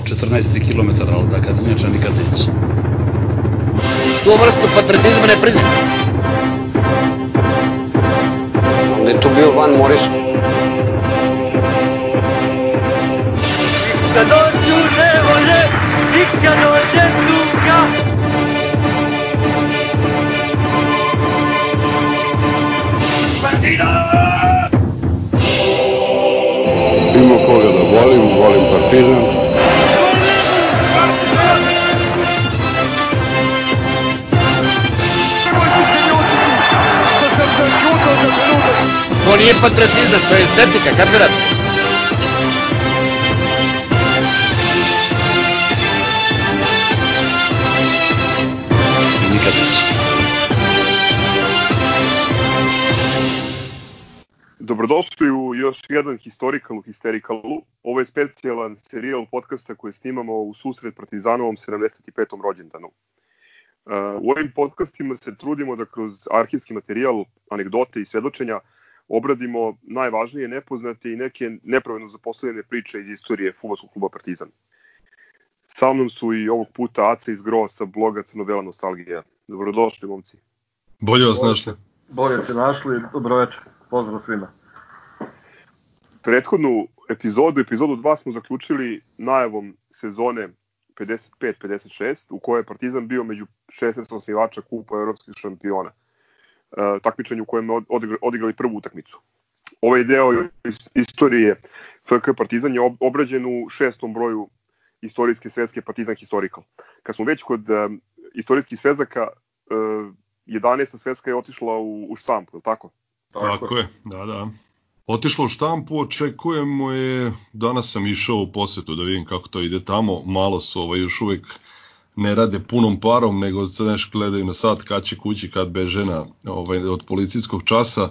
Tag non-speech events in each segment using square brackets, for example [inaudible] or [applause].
kao 14 km, ali da kad inače nikad neće. Tu vrstu patriotizma ne priznam. Onda je tu bio Van Moris. Kad dođu nevolje i kad dođe tuga Ima koga da volim, volim Partizan. Nije patriotizam, to je estetika, kapirat. Nikad neće. Dobrodošli u još jedan Historical u Histerikalu. Ovo je specijalan serijal podcasta koji snimamo u susret Partizanovom 75. rođendanu. Uh, u ovim podcastima se trudimo da kroz arhivski materijal, anegdote i svedočenja obradimo najvažnije nepoznate i neke nepravedno zapostavljene priče iz istorije Futbolskog kluba Partizan. Sa mnom su i ovog puta Aca iz Grova sa bloga Crno-Bela nostalgija. Dobrodošli, momci. Bolje vas našli. Bolje te našli, dobro večer, pozdrav svima. Prethodnu epizodu, epizodu 2 smo zaključili najavom sezone 55-56 u kojoj je Partizan bio među 16 osnivača kupa evropskih šampiona. E, takmičenju u kojem je odigra, odigrali prvu utakmicu. Ovaj deo is- istorije FK Partizan je ob- obrađen u šestom broju istorijske svetske Partizan Historical. Kad smo već kod e, istorijskih svezaka, e, 11. sveska je otišla u, u štampu, je li tako? Tako je, da, da. Otišlo u štampu, očekujemo je, danas sam išao u posetu da vidim kako to ide tamo, malo su ovaj, još uvek ne rade punom parom, nego sad nešto gledaju na sat kad će kući, kad beže na, ovaj, od policijskog časa,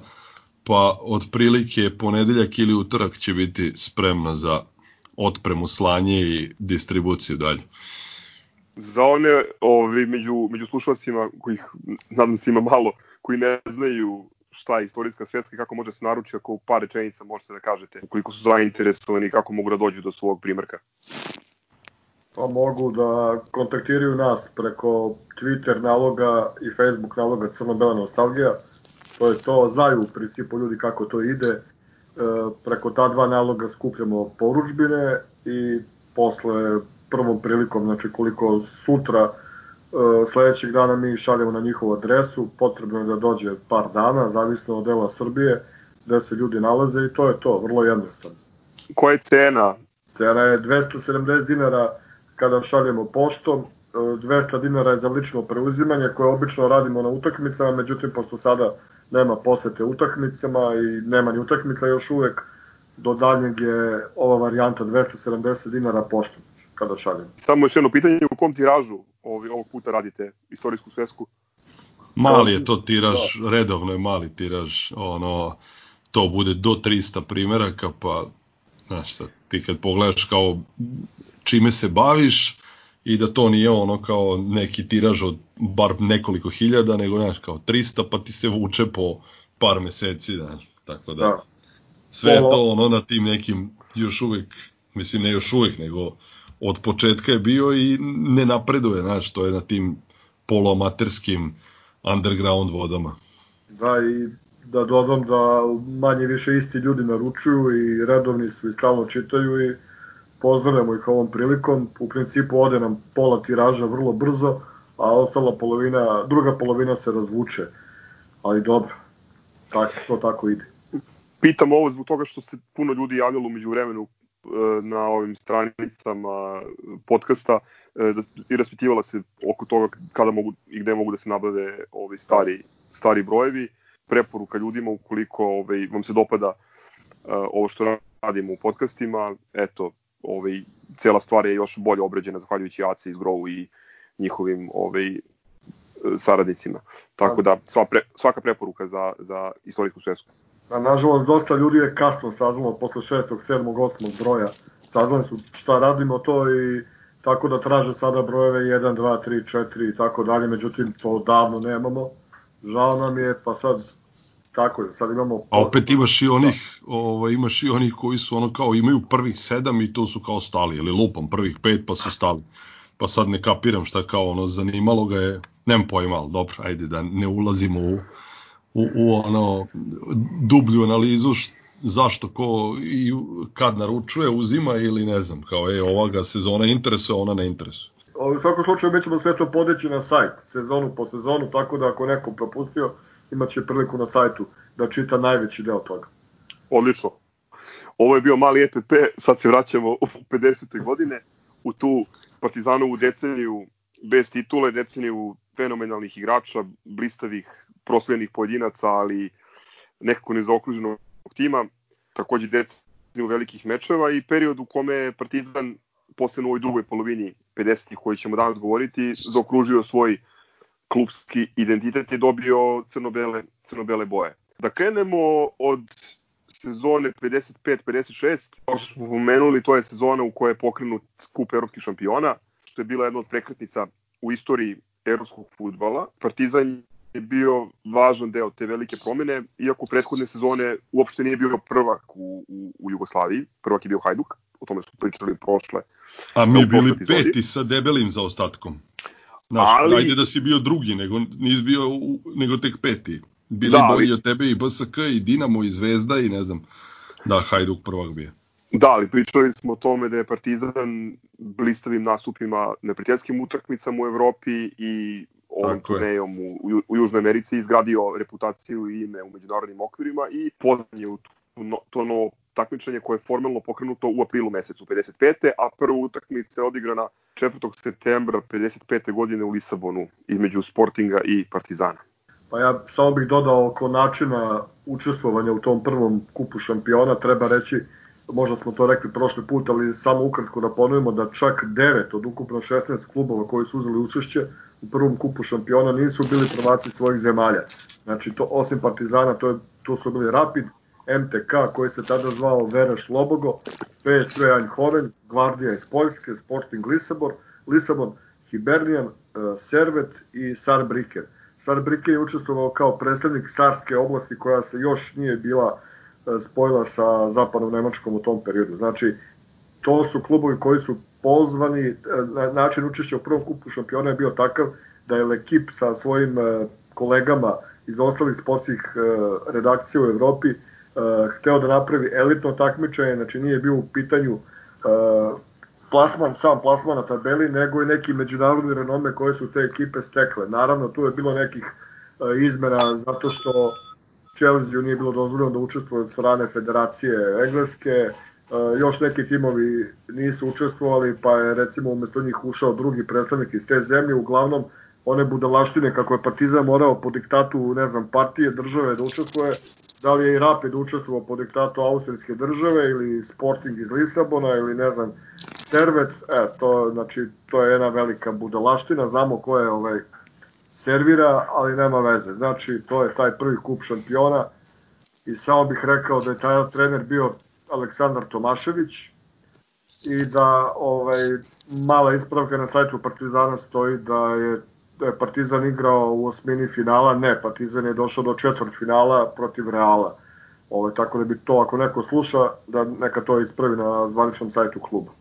pa otprilike ponedeljak ili utorak će biti spremna za otpremu, slanje i distribuciju dalje. Za one ovi, među, među slušalcima, kojih nadam se ima malo, koji ne znaju šta je istorijska svetska i kako može se naručiti, ako u par rečenica možete da kažete, ukoliko su zainteresovani i kako mogu da dođu do svog primjerka. Pa mogu da kontaktiraju nas preko Twitter naloga i Facebook naloga Crno-Bela nostalgija. To je to, znaju u principu ljudi kako to ide. E, preko ta dva naloga skupljamo poručbine i posle prvom prilikom, znači koliko sutra e, sledećeg dana mi šaljemo na njihovu adresu, potrebno je da dođe par dana, zavisno od dela Srbije, gde se ljudi nalaze i to je to, vrlo jednostavno. Koja je cena? Cena je 270 dinara kada šaljemo poštom, e, 200 dinara je za lično preuzimanje koje obično radimo na utakmicama, međutim pošto sada nema posete utakmicama i nema ni utakmica još uvek, do daljnjeg je ova varijanta 270 dinara poštom kada šaljemo. Samo još jedno pitanje, u kom tiražu ovog puta radite istorijsku svesku? Mali je to tiraž, redovno je mali tiraž, ono, to bude do 300 primeraka, pa, znaš sad, ti kad pogledaš kao čime se baviš i da to nije ono kao neki tiraž od bar nekoliko hiljada, nego znaš kao 300 pa ti se vuče po par meseci, znaš, tako da, Da. sve je to ono na tim nekim još uvek, mislim ne još uvek, nego od početka je bio i ne napreduje, znaš, to je na tim poloamaterskim underground vodama. Da, i da dodam da manje više isti ljudi naručuju i redovni su i stalno čitaju i pozdravljamo ih ovom prilikom. U principu ode nam pola tiraža vrlo brzo, a ostala polovina, druga polovina se razvuče. Ali dobro, tako, to tako ide. Pitam ovo zbog toga što se puno ljudi javljalo umeđu vremenu na ovim stranicama podcasta e, da, i raspitivala se oko toga kada mogu i gde mogu da se nabave ovi stari, stari brojevi. Preporuka ljudima ukoliko ovaj, vam se dopada uh, ovo što radimo u podcastima, eto, ovaj, cela stvar je još bolje obrađena zahvaljujući Aci iz Grovu i njihovim ovaj, saradnicima. Tako da sva pre, svaka preporuka za, za istorijsku svesku. A nažalost, dosta ljudi je kasno saznalo posle 6. 7. 8. broja. Saznali su šta radimo to i tako da traže sada brojeve 1, 2, 3, 4 i tako dalje, međutim to davno nemamo. Žao nam je, pa sad Tako je, sad imamo... A opet imaš i onih, ovaj, imaš i onih koji su ono kao imaju prvih sedam i to su kao stali, ili lupam prvih pet pa su stali. Pa sad ne kapiram šta kao ono zanimalo ga je, nemam pojma, ali dobro, ajde da ne ulazimo u, u, u ono dublju analizu š, zašto ko i kad naručuje, uzima ili ne znam, kao je ova ga sezona interesuje, ona ne interesuje. U svakom slučaju mi ćemo sve to podeći na sajt, sezonu po sezonu, tako da ako neko propustio, imaće priliku na sajtu da čita najveći deo toga. Odlično. Ovo je bio mali EPP, sad se vraćamo u 50. godine, u tu Partizanovu deceniju bez titule, deceniju fenomenalnih igrača, blistavih, proslenih pojedinaca, ali nekako nezaokruženog tima, takođe deceniju velikih mečeva i period u kome je Partizan posebno u ovoj drugoj polovini 50-ih koji ćemo danas govoriti, zaokružio svoj klubski identitet i dobio crno-bele, crno-bele boje. Da krenemo od sezone 55-56, kao što smo pomenuli, to je sezona u kojoj je pokrenut kup evropskih šampiona, što je bila jedna od prekretnica u istoriji evropskog futbala. Partizan je bio važan deo te velike promene, iako prethodne sezone uopšte nije bio prvak u, u, u Jugoslaviji, prvak je bio Hajduk, o tome smo pričali prošle. A mi bili peti sa debelim zaostatkom. Znaš, ali... ajde da si bio drugi, nego nisi bio, nego tek peti. Bili da, bolji od tebe i BSK i Dinamo i Zvezda i ne znam, da Hajduk prvak bio. Da, ali pričali smo o tome da je Partizan blistavim nastupima na prijateljskim utakmicama u Evropi i ovom turnejom u, u, u Južnoj Americi izgradio reputaciju i ime u međunarodnim okvirima i poznan je u to novo takmičenje koje je formalno pokrenuto u aprilu mesecu 55. a prva utakmica je odigrana 4. septembra 55. godine u Lisabonu između Sportinga i Partizana. Pa ja samo bih dodao oko načina učestvovanja u tom prvom kupu šampiona, treba reći, možda smo to rekli prošli put, ali samo ukratko da ponovimo da čak 9 od ukupno 16 klubova koji su uzeli učešće u prvom kupu šampiona nisu bili prvaci svojih zemalja. Znači, to, osim Partizana, to, je, to su bili Rapid, MTK koji se tada zvao Vereš Lobogo, PSV Eindhoven, Gvardija iz Poljske, Sporting Lisabon, Lisabon Hibernian, uh, Servet i Sarbriker. Sarbriker je učestvovao kao predstavnik Sarske oblasti koja se još nije bila uh, spojila sa zapadnom Nemačkom u tom periodu. Znači, to su klubovi koji su pozvani, uh, način učešća u prvom kupu šampiona je bio takav da je Lekip sa svojim kolegama iz ostalih sportskih redakcija u Evropi uh, hteo da napravi elitno takmičenje, znači nije bio u pitanju uh, plasman, sam plasman na tabeli, nego i neki međunarodni renome koje su te ekipe stekle. Naravno, tu je bilo nekih uh, izmena zato što Chelsea nije bilo dozvoljeno da učestvuje od strane Federacije Engleske, uh, još neki timovi nisu učestvovali, pa je recimo umesto njih ušao drugi predstavnik iz te zemlje, uglavnom one budalaštine kako je Partizan morao po diktatu, ne znam, partije, države da učestvuje, da li je i Rapid učestvovao po diktatu austrijske države ili Sporting iz Lisabona ili ne znam Servet, e, to, znači, to je jedna velika budalaština, znamo ko je ovaj, servira, ali nema veze. Znači, to je taj prvi kup šampiona i samo bih rekao da je taj trener bio Aleksandar Tomašević i da ovaj, mala ispravka na sajtu Partizana stoji da je da je Partizan igrao u osmini finala, ne, Partizan je došao do četvrt finala protiv Reala. Ovo, tako da bi to, ako neko sluša, da neka to ispravi na zvaničnom sajtu kluba.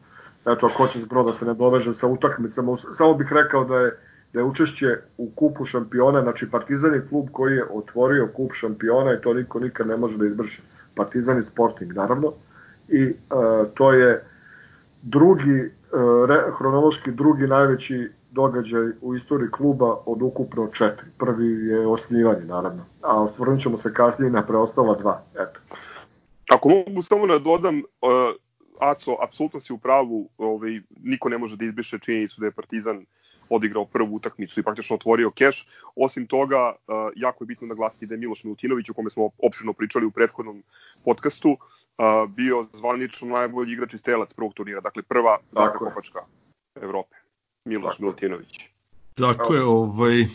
Eto, ako hoće zbro da se ne doveže sa utakmicama, samo bih rekao da je, da je učešće u kupu šampiona, znači Partizan je klub koji je otvorio kup šampiona i to niko nikad ne može da izbrši. Partizan i Sporting, naravno. I uh, to je drugi, re, hronološki drugi najveći događaj u istoriji kluba od ukupno četiri. Prvi je osnivanje, naravno, a osvrnut ćemo se kasnije na preostala dva. Eto. Ako mogu samo da dodam, uh, Aco, apsolutno si u pravu, ovaj, niko ne može da izbiše činjenicu da je Partizan odigrao prvu utakmicu i praktično otvorio keš. Osim toga, uh, jako je bitno naglasiti da je Miloš Milutinović, o kome smo opširno pričali u prethodnom podcastu, uh, bio zvanično najbolji igrač iz telac prvog turnira, dakle prva Zaga Kopačka Evrope. Miloš Milutinović. Tako je, ovaj, e,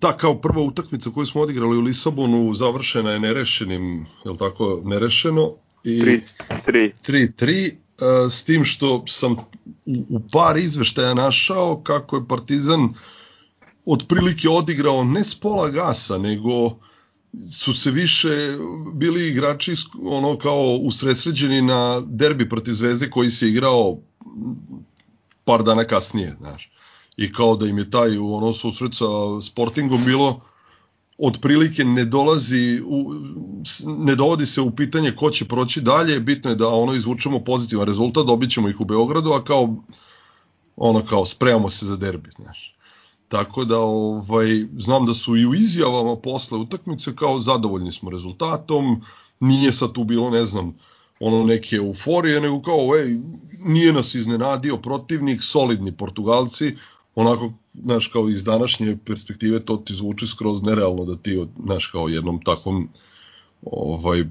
ta kao prva utakmica koju smo odigrali u Lisabonu završena je nerešenim, je li tako, nerešeno. I 3-3. 3-3, e, s tim što sam u, u par izveštaja našao kako je Partizan otprilike odigrao ne s pola gasa, nego su se više bili igrači ono kao usresređeni na derbi protiv Zvezde koji se igrao par dana kasnije, znaš. I kao da im je taj ono susret sa Sportingom bilo otprilike ne dolazi u, ne dovodi se u pitanje ko će proći dalje, bitno je da ono izvučemo pozitivan rezultat, dobit ćemo ih u Beogradu, a kao ono kao spremamo se za derbi, znaš. Tako da ovaj znam da su i u izjavama posle utakmice kao zadovoljni smo rezultatom, nije sad tu bilo ne znam ono neke euforije, nego kao ej, nije nas iznenadio protivnik, solidni Portugalci, onako, znaš, kao iz današnje perspektive to ti zvuči skroz nerealno da ti, znaš, kao jednom takvom ovaj,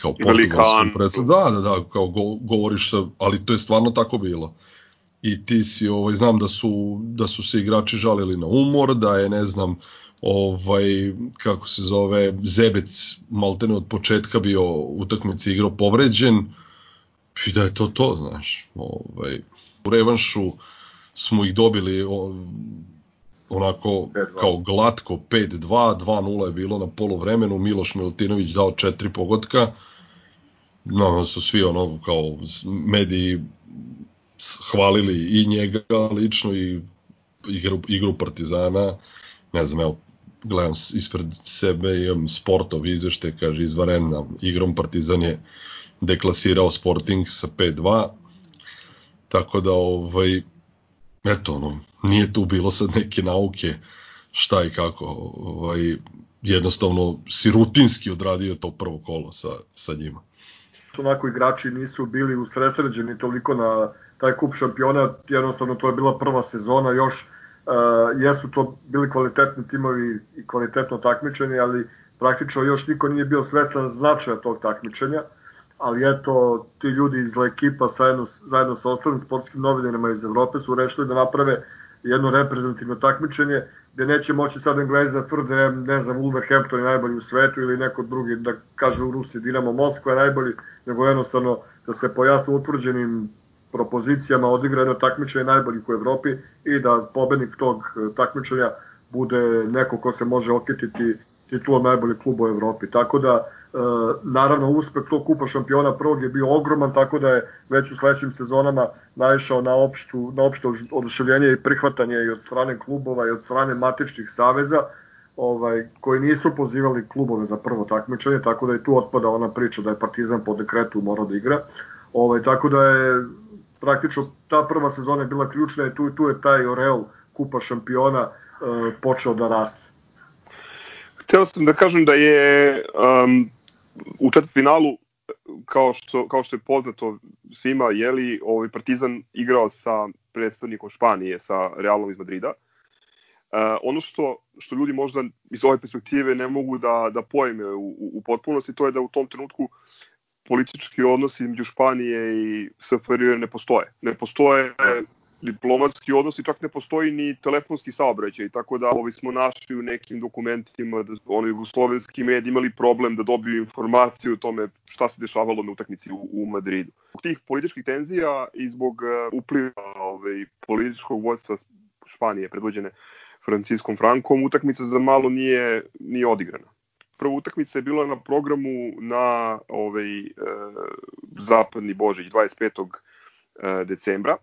kao portugalskom predstavu, da, da, da, kao go, govoriš sa, ali to je stvarno tako bilo. I ti si, ovaj, znam da su, da su se igrači žalili na umor, da je, ne znam, ovaj, kako se zove, Zebec maltene od početka bio utakmici igrao povređen, i da je to to, znaš, ovaj, u revanšu, smo ih dobili onako kao glatko 5-2, 2-0 je bilo na polovremenu, Miloš Milutinović dao četiri pogotka, no, su svi ono kao mediji hvalili i njega lično i igru, igru Partizana, ne znam, evo, gledam ispred sebe, imam sportov izvešte, kaže, izvarenna igrom Partizan je deklasirao Sporting sa 5-2, tako da ovaj, eto, ono, nije tu bilo sad neke nauke šta i kako, ovaj, jednostavno si rutinski odradio to prvo kolo sa, sa njima. Onako igrači nisu bili usresređeni toliko na taj kup šampiona, jednostavno to je bila prva sezona, još uh, jesu to bili kvalitetni timovi i kvalitetno takmičenje, ali praktično još niko nije bio svestan značaja tog takmičenja. Ali eto, ti ljudi iz ekipa zajedno, zajedno sa ostalim sportskim novinarima iz Evrope su rešili da naprave jedno reprezentativno takmičenje gde neće moći sad Englezi da tvrde, ne znam, Wolverhampton je najbolji u svetu ili neko drugi da kaže u Rusiji Dinamo Moskva je najbolji, nego jednostavno da se po jasno utvrđenim propozicijama odigra jedno takmičenje najboljih u Evropi i da pobednik tog takmičenja bude neko ko se može okititi titulom najboljeg kluba u Evropi. Tako da E, naravno uspeh tog kupa šampiona prvog je bio ogroman, tako da je već u sledećim sezonama naišao na, opštu, na opšte oduševljenje i prihvatanje i od strane klubova i od strane matičnih saveza, ovaj, koji nisu pozivali klubove za prvo takmičenje, tako da je tu otpada ona priča da je Partizan po dekretu morao da igra. Ovaj, tako da je praktično ta prva sezona je bila ključna i tu, tu je taj Orel kupa šampiona uh, počeo da raste. Hteo sam da kažem da je um, u finalu kao što, kao što je poznato svima, je li ovaj Partizan igrao sa predstavnikom Španije, sa Realom iz Madrida. Uh, ono što, što ljudi možda iz ove perspektive ne mogu da, da pojme u, u potpunosti, to je da u tom trenutku politički odnosi između Španije i SFRJ ne postoje. Ne postoje diplomatski odnosi, čak ne postoji ni telefonski saobraćaj, tako da ovi smo našli u nekim dokumentima da oni jugoslovenski mediji imali problem da dobiju informaciju o tome šta se dešavalo na utakmici u, u Madridu. Zbog tih političkih tenzija i zbog uh, upliva ovaj, političkog vojstva Španije predvođene Franciskom Frankom, utakmica za malo nije, nije odigrana. Prva utakmica je bila na programu na ovaj, e, zapadni Božić 25. E, decembra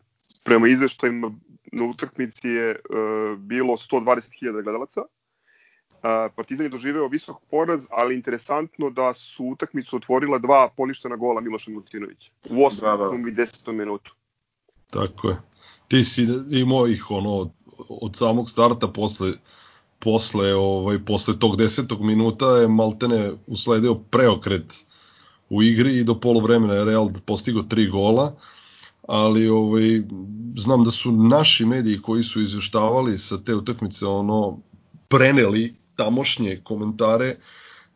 prema izveštajima na utakmici je uh, bilo 120.000 gledalaca. Uh, Partizan je doživeo visok poraz, ali interesantno da su utakmicu otvorila dva poništena gola Miloša Milutinovića u 8. Da, da. i 10. minutu. Tako je. Ti si imao ih ono od samog starta posle posle ovaj posle tog 10. minuta je Maltene usledio preokret u igri i do poluvremena je Real postigao tri gola ali ovaj, znam da su naši mediji koji su izveštavali sa te utakmice ono preneli tamošnje komentare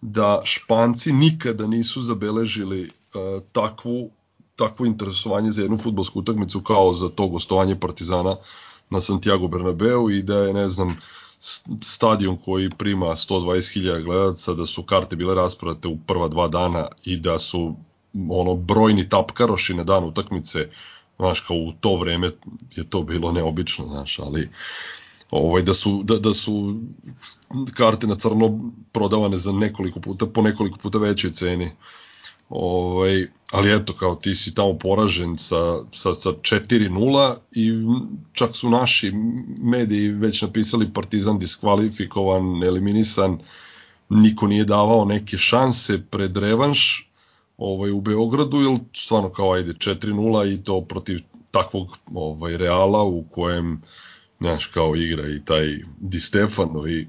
da Španci nikada nisu zabeležili uh, takvu takvo interesovanje za jednu futbolsku utakmicu kao za to gostovanje Partizana na Santiago Bernabeu i da je ne znam stadion koji prima 120.000 gledalaca, da su karte bile rasprodate u prva dva dana i da su ono brojni tapkaroši na dan utakmice Znaš, kao u to vreme je to bilo neobično, znaš, ali ovaj, da, su, da, da su karte na crno prodavane za nekoliko puta, po nekoliko puta većoj ceni. Ovaj, ali eto, kao ti si tamo poražen sa, sa, sa 4-0 i čak su naši mediji već napisali Partizan diskvalifikovan, eliminisan, niko nije davao neke šanse pred revanš ovaj, u Beogradu, jer stvarno kao ajde 4-0 i to protiv takvog ovaj, Reala u kojem znaš, kao igra i taj Di Stefano i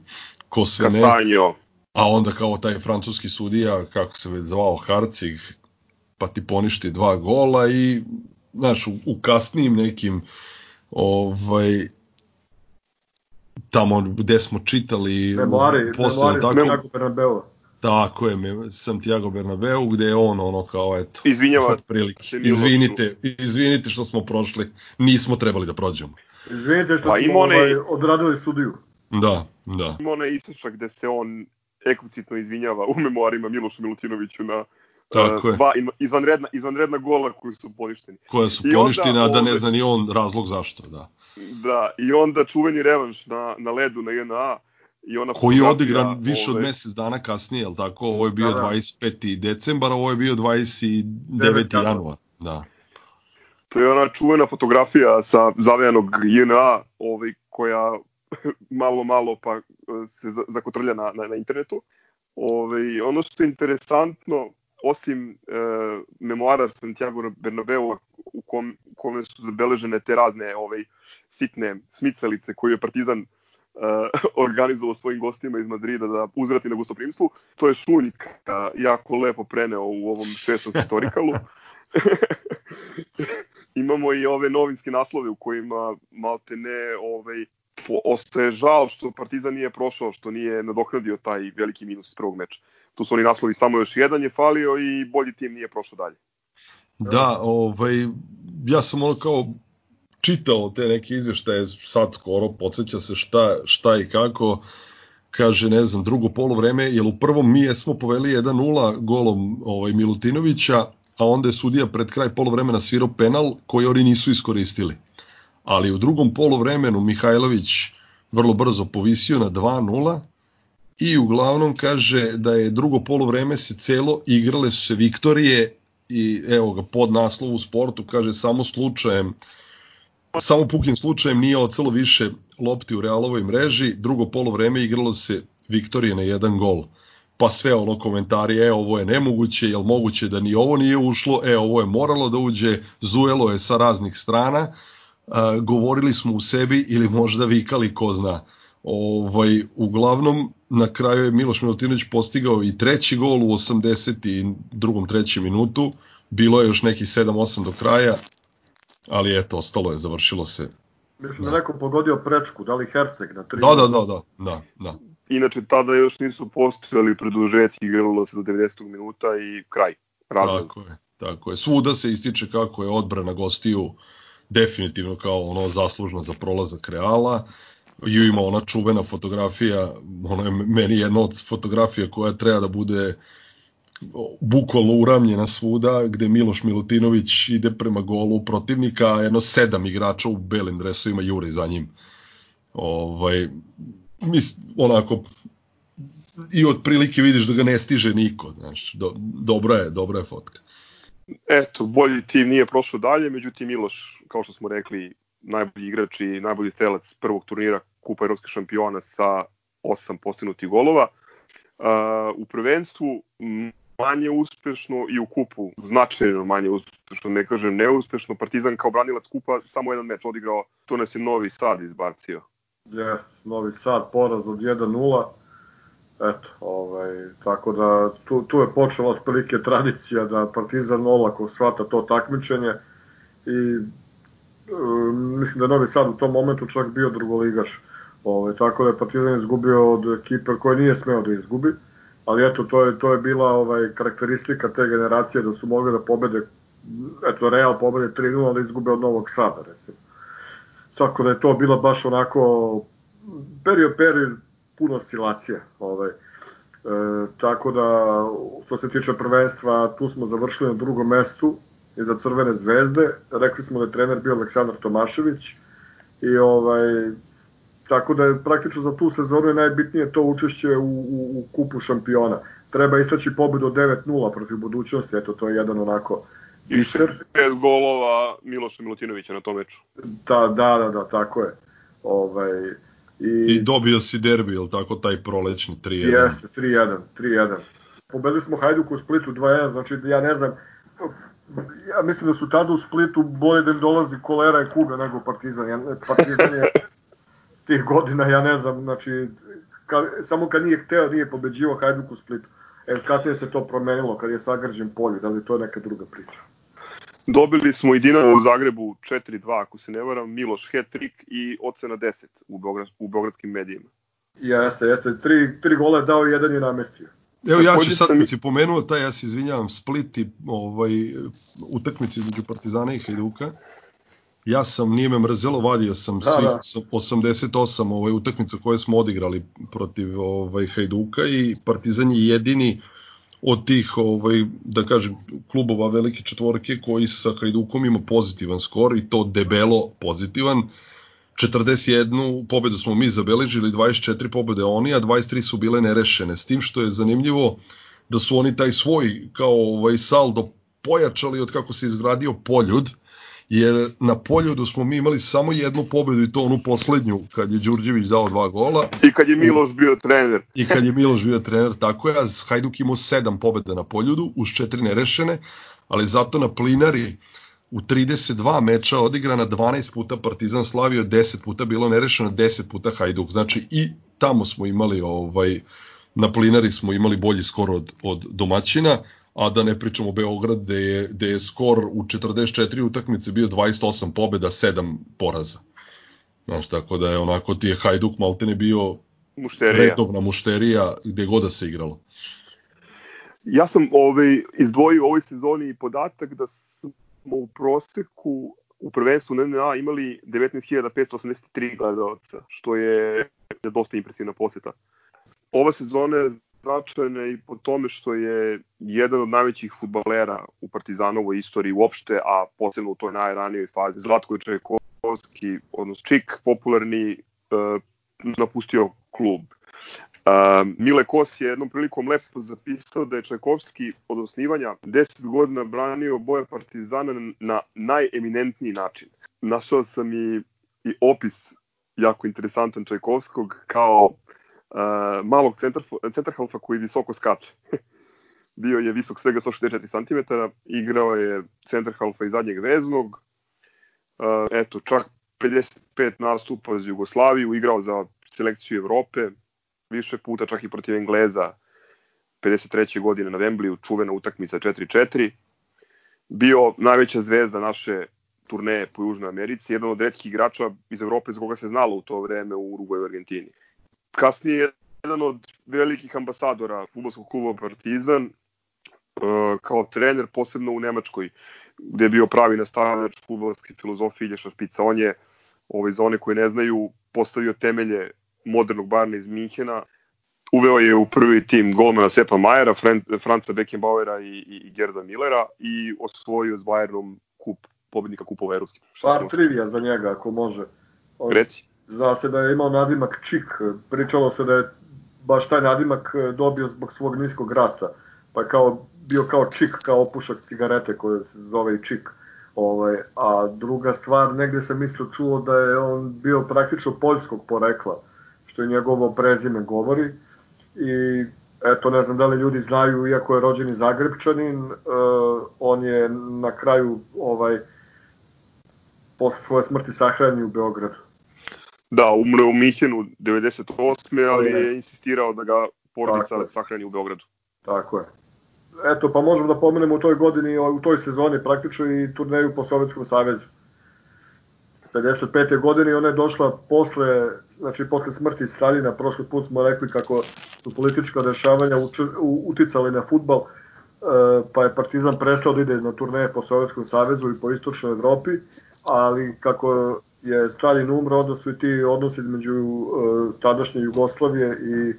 ko ne. Castanjo. A onda kao taj francuski sudija, kako se već zvao, Harcig, pa ti poništi dva gola i znaš, u, u kasnijim nekim ovaj tamo gde smo čitali Memoari, posle memoari tako, Santiago Bernabeu. tako je me- Santiago Bernabeu gde je on ono kao eto Izvinjava Milošu. izvinite izvinite što smo prošli nismo trebali da prođemo Izvinite što Pa smo ima onaj- ovaj, odradili sudiju. da da ima onaj isečak gde se on eksplicitno izvinjava u memoarima Milošu Milutinoviću na Tako e, je. dva izvanredna, izvanredna gola koji su poništeni. koja su I onda, da ne zna ni on razlog zašto da Da, i onda čuveni revanš na, na ledu na JNA i ona koji je odigran više od mesec dana kasnije, jel tako? Ovo je bio Da, da. 25. decembar, ovo je bio 29. Devet januar. januar. Da. To je ona čuvena fotografija sa zavejanog JNA, ovaj, koja [laughs] malo, malo pa e, se za- zakotrlja na, na, na internetu. Ovaj, ono što je interesantno, osim e, memoara Santiago Bernabeu u, kom, u kome su zabeležene te razne ovaj, sitne smicalice koje je Partizan e, [laughs] organizovao svojim gostima iz Madrida da uzvrati na gostoprimstvu, to je Šunjka jako lepo preneo u ovom šestom historikalu. [laughs] imamo i ove novinske naslove u kojima malte ne ovaj, ostaje žal što Partizan nije prošao, što nije nadoknadio taj veliki minus iz prvog meča. Tu su oni naslovi samo još jedan je falio i bolji tim nije prošao dalje. Da, ovaj, ja sam ono kao čitao te neke izveštaje sad skoro, podsjeća se šta, šta i kako, kaže, ne znam, drugo polovreme, jer u prvom mi smo poveli 1-0 golom ovaj, Milutinovića, a onda je sudija pred kraj polovremena svirao penal koji oni nisu iskoristili. Ali u drugom polovremenu Mihajlović vrlo brzo povisio na 2-0 i uglavnom kaže da je drugo polovreme se celo igrale su se Viktorije i evo ga pod naslov u sportu kaže samo slučajem samo pukim slučajem nije ocelo više lopti u Realovoj mreži, drugo polovreme igralo se Viktorije na jedan gol. Pa sve ono komentari, e ovo je nemoguće, jel moguće da ni ovo nije ušlo, e ovo je moralo da uđe, zujelo je sa raznih strana, govorili smo u sebi ili možda vikali ko zna. Ovaj, uglavnom, na kraju je Miloš Milutinović postigao i treći gol u 82. trećem minutu, bilo je još nekih 7-8 do kraja, ali eto, ostalo je, završilo se. Mislim da je neko pogodio prečku, da li Herceg na tri. Da, da, da, da, da, da. Inače, tada još nisu postojali produžeci, igralo se do 90. minuta i kraj. Razlog. Tako je, tako je. Svuda se ističe kako je odbrana gostiju definitivno kao ono zaslužna za prolazak Reala. I ima ona čuvena fotografija, ona je meni jedna od fotografija koja treba da bude bukvalno uramljena svuda, gde Miloš Milutinović ide prema golu protivnika, a jedno sedam igrača u belim dresovima jure za njim. Ovaj, mis, onako, i otprilike vidiš da ga ne stiže niko, znaš, do, dobra je, dobra je fotka. Eto, bolji tim nije prošao dalje, međutim Miloš, kao što smo rekli, najbolji igrač i najbolji strelac prvog turnira Kupa Evropskih šampiona sa osam postignutih golova. Uh, u prvenstvu manje uspešno i u kupu značajno manje uspešno, ne kažem neuspešno. Partizan kao branilac kupa samo jedan meč odigrao, to nas je Novi Sad izbacio. Jest, Novi Sad, poraz od 1-0. Eto, ovaj, tako da tu, tu je počela otprilike tradicija da Partizan olako shvata to takmičenje i um, mislim da je Novi Sad u tom momentu čak bio drugoligaš. Ovaj, tako da je Partizan izgubio od ekipe koje nije smeo da izgubi, ali eto, to je, to je bila ovaj, karakteristika te generacije da su mogli da pobede, eto, Real pobede 3-0, ali izgube od Novog Sada, recimo. Tako da je to bila baš onako period, period puno oscilacija. Ovaj. E, tako da, što se tiče prvenstva, tu smo završili na drugom mestu iza Crvene zvezde. Rekli smo da je trener bio Aleksandar Tomašević i ovaj, tako da je praktično za tu sezonu je najbitnije to učešće u, u, u kupu šampiona. Treba istaći pobedu od 9-0 protiv budućnosti, eto to je jedan onako biser. Pet golova Miloša Milutinovića na tom meču. Da, da, da, da, tako je. Ovaj, I, I dobio si derbi, je tako, taj prolećni 3-1? Jeste, 3-1, 3-1. Pobedili smo Hajduk u Splitu 2-1, znači ja ne znam, ja mislim da su tada u Splitu bolje da im dolazi kolera i kuga nego Partizan. Ja, partizan je [laughs] tih godina, ja ne znam, znači, ka, samo kad nije hteo, nije pobeđivo Hajduk u Splitu. E, kasnije se to promenilo kad je sagrađen polje, da li to je neka druga priča. Dobili smo i Dinamo u Zagrebu 4-2, ako se ne varam, Miloš hat-trick i ocena 10 u, Beograd, u beogradskim medijima. Jeste, jeste, tri, tri gola je dao i jedan je namestio. Evo ja ću sad, kad si pomenuo taj, ja se izvinjavam, Split i ovaj, utakmici između Partizana i Hajduka, ja sam, nije me mrzelo, vadio sam da, svih da. 88 ovaj, utakmica koje smo odigrali protiv ovaj, Hajduka i Partizan je jedini od tih, ovaj, da kažem, klubova velike četvorke koji sa Hajdukom ima pozitivan skor i to debelo pozitivan. 41 pobedu smo mi zabeležili, 24 pobede oni, a 23 su bile nerešene. S tim što je zanimljivo da su oni taj svoj kao ovaj saldo pojačali od kako se izgradio Poljud, jer na Poljudu smo mi imali samo jednu pobedu i to onu poslednju kad je Đurđević dao dva gola. I kad je Miloš bio trener. I kad je Miloš bio trener, tako je, a Hajduk imao sedam pobeda na Poljudu uz četiri nerešene, ali zato na Plinari u 32 meča odigrana 12 puta Partizan slavio, 10 puta bilo nerešeno, 10 puta Hajduk. Znači i tamo smo imali ovaj na Plinari smo imali bolji skor od, od domaćina, a da ne pričamo Beograd gde je, gde je skor u 44 utakmice bio 28 pobeda, 7 poraza. Znači, tako da je onako ti je Hajduk maltene bio mušterija. redovna mušterija gde god da se igralo. Ja sam ovaj, izdvojio u ovoj sezoni podatak da smo u proseku u prvenstvu NNA imali 19.583 gledalca, što je dosta impresivna poseta. Ova sezona je značajna i po tome što je jedan od najvećih futbalera u Partizanovoj istoriji uopšte, a posebno u toj najranijoj fazi. Zlatko Čajkovski, odnosno Čik, popularni, uh, napustio klub. Uh, Mile Kos je jednom prilikom lepo zapisao da je Čajkovski od osnivanja 10 godina branio boje Partizana na najeminentniji način. Našao sam i, i opis jako interesantan Čajkovskog kao uh, malog centar, centarhalfa koji visoko skače. [laughs] Bio je visok svega 164 cm, igrao je centarhalfa i zadnjeg veznog, uh, eto, čak 55 nastupa za Jugoslaviju, igrao za selekciju Evrope, više puta čak i protiv Engleza 53. godine na Wembley, čuvena utakmica 4-4. Bio najveća zvezda naše turneje po Južnoj Americi, jedan od redkih igrača iz Evrope za koga se znalo u to vreme u Uruguay i Argentini. Kasnije jedan od velikih ambasadora futbolskog kluba Partizan, e, kao trener, posebno u Nemačkoj, gde je bio pravi nastavljač futbolske filozofije Ilješa Špica. On je, ovaj, za one koji ne znaju, postavio temelje modernog Barna iz Minhena. Uveo je u prvi tim golmana Sepa Majera, Franca Beckenbauera i, i, i Gerda Millera i osvojio s Bayernom kup, pobednika kupova evropskih. Par trivija za njega, ako može. On, Reci. Zna se da je imao nadimak Čik. Pričalo se da je baš taj nadimak dobio zbog svog niskog rasta. Pa kao, bio kao Čik, kao opušak cigarete koje se zove i Čik. Ovaj, a druga stvar, negde sam isto čuo da je on bio praktično poljskog porekla što je njegovo prezime govori i eto ne znam da li ljudi znaju iako je rođeni Zagrebčanin uh, on je na kraju ovaj posle svoje smrti sahranjen u Beogradu Da, umre u Mihenu 98. ali je insistirao da ga porodica sahrani u Beogradu. Tako je. Eto, pa možemo da pomenemo u toj godini, u toj sezoni praktično i turneju po Sovjetskom savezu. 55. godine i ona je došla posle, znači posle smrti Stalina, prošli put smo rekli kako su politička dešavanja uticali na futbal, e, pa je Partizan prestao da ide na turneje po Sovjetskom savezu i po istočnoj Evropi, ali kako je Stalin umro, onda su i ti odnosi između e, tadašnje Jugoslavije i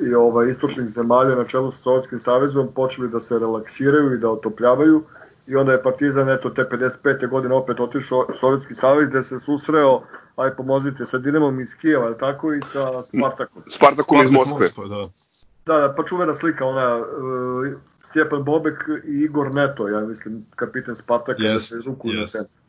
i ovaj istočnih zemalja na čelu sa Sovjetskim savezom počeli da se relaksiraju i da otopljavaju i onda je Partizan eto te 55. godine opet otišao Sovjetski savez gde se susreo aj pomozite, sa Dinamom iz Kijeva, je tako, i sa Spartakom. Spartakom iz Moskve. Moskva, da. Da, da, pa čuvena slika, ona, uh, Stjepan Bobek i Igor Neto, ja mislim, kapiten Spartaka, da Jest, se ruku na jest. centru.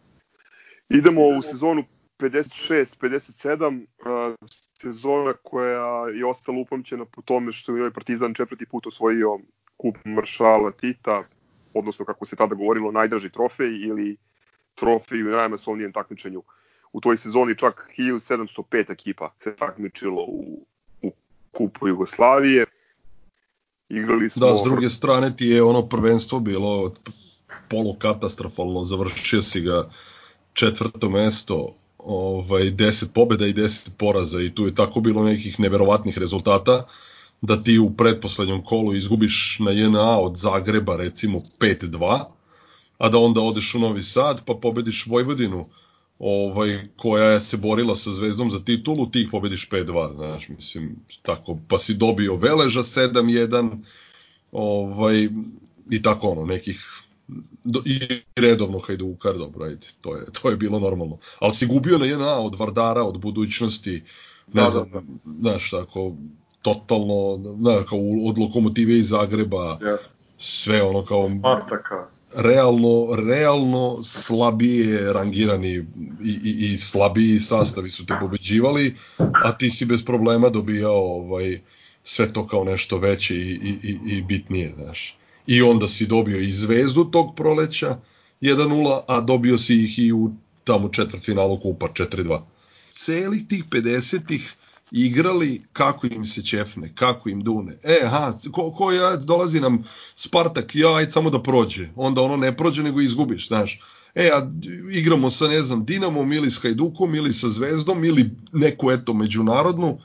Idemo u sezonu 56-57, uh, sezona koja je ostala upamćena po tome što je ovaj Partizan četvrti put osvojio kup Maršala Tita, odnosno kako se tada govorilo najdraži trofej ili trofej u najmasovnijem takmičenju. U toj sezoni čak 1705 ekipa se takmičilo u, u kupu Jugoslavije. Igrali smo... Da, s druge strane ti je ono prvenstvo bilo polukatastrofalno, završio si ga četvrto mesto, ovaj 10 pobeda i 10 poraza i tu je tako bilo nekih neverovatnih rezultata da ti u pretposlednjem kolu izgubiš na JNA od Zagreba recimo 5-2, a da onda odeš u Novi Sad pa pobediš Vojvodinu ovaj koja je se borila sa Zvezdom za titulu, ti ih pobediš 5-2, znaš, mislim, tako, pa si dobio Veleža 7-1, ovaj, i tako ono, nekih do, i redovno Hajdukar, dobro, ajde, to je, to je bilo normalno. Ali si gubio na jedna od Vardara, od budućnosti, ne Da, znam, da, znaš, tako, totalno, znaš, kao od Lokomotive iz Zagreba, Ja. sve ono kao Spartaka. realno, realno slabije rangirani i, i, i slabiji sastavi su te pobeđivali, a ti si bez problema dobijao ovaj, sve to kao nešto veće i, i, i, i bitnije, znaš. I onda si dobio i zvezdu tog proleća 1-0, a dobio si ih i u tamo četvrtfinalu kupa 4-2. Celih tih 50-ih igrali kako im se ćefne, kako im dune. E, aha, ko, ko ja, dolazi nam Spartak, ja, ajde samo da prođe. Onda ono ne prođe, nego izgubiš, znaš. E, a igramo sa, ne znam, Dinamom ili s Hajdukom ili sa Zvezdom ili neku, eto, međunarodnu,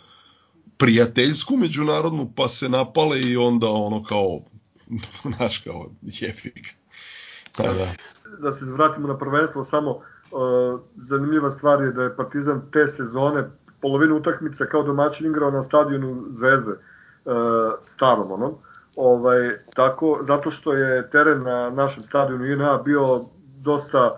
prijateljsku međunarodnu, pa se napale i onda ono kao, [laughs] znaš, kao, jefik. Pa da. da se vratimo na prvenstvo, samo uh, zanimljiva stvar je da je Partizan te sezone polovinu utakmice kao domaćin igrao na stadionu Zvezde, uh, starom onom. Ovaj, tako, zato što je teren na našem stadionu INA bio dosta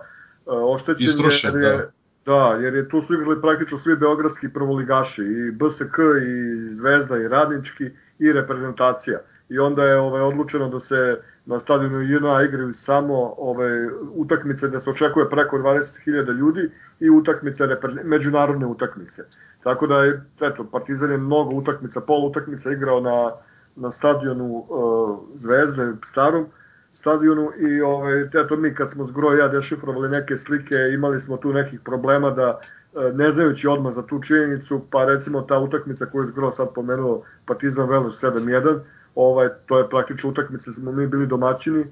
uh, oštećen. Istrošen, jer je, da. Da, jer je tu su igrali praktično svi beogradski prvoligaši, i BSK, i Zvezda, i Radnički, i reprezentacija. I onda je ovaj, odlučeno da se na stadionu JNA igraju samo ove utakmice da se očekuje preko 20.000 ljudi i utakmice međunarodne utakmice. Tako da je eto Partizan je mnogo utakmica, pol utakmica igrao na na stadionu uh, Zvezde starom stadionu i ovaj eto mi kad smo zgro ja dešifrovali neke slike imali smo tu nekih problema da ne znajući odmah za tu činjenicu, pa recimo ta utakmica koju je zgro sad pomenuo Partizan Veleš 7-1, ovaj, to je praktično utakmica, smo mi bili domaćini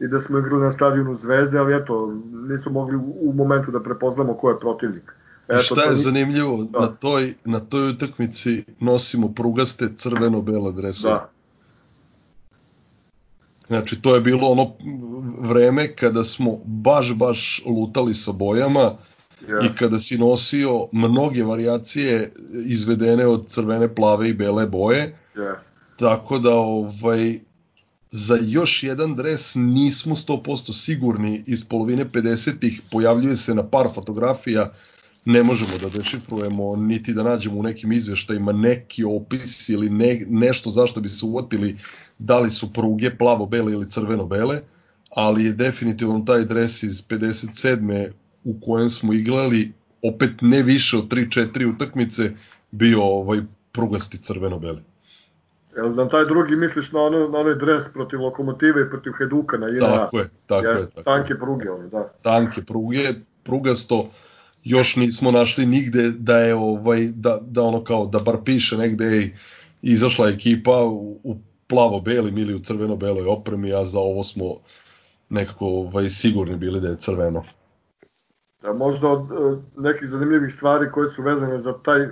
i da smo igrali na stadionu Zvezde, ali eto, nismo mogli u momentu da prepoznamo ko je protivnik. Eto, šta je to zanimljivo, da. na toj, na toj utakmici nosimo prugaste crveno-bele dresove. Da. Znači, to je bilo ono vreme kada smo baš, baš lutali sa bojama yes. i kada si nosio mnoge varijacije izvedene od crvene, plave i bele boje. Yes. Tako da, ovaj, za još jedan dres nismo 100% sigurni iz polovine 50-ih, pojavljuje se na par fotografija, ne možemo da dešifrujemo, niti da nađemo u nekim izveštajima neki opis ili ne, nešto zašto bi se uvatili da li su pruge plavo-bele ili crveno-bele, ali je definitivno taj dres iz 57. u kojem smo igrali opet ne više od 3-4 utakmice bio ovaj prugasti crveno-beli. Jel na taj drugi misliš na, ono, na onaj dres protiv lokomotive i protiv Heduka na JNA? Tako je, tako ja, je. Tako tanke je. pruge, ono, da. Tanke pruge, prugasto, još nismo našli nigde da je ovaj da, da ono kao da bar piše negde ej, izašla ekipa u, u plavo-belim ili u crveno-beloj opremi, a za ovo smo nekako ovaj, sigurni bili da je crveno. Da, možda od, od nekih zanimljivih stvari koje su vezane za taj e,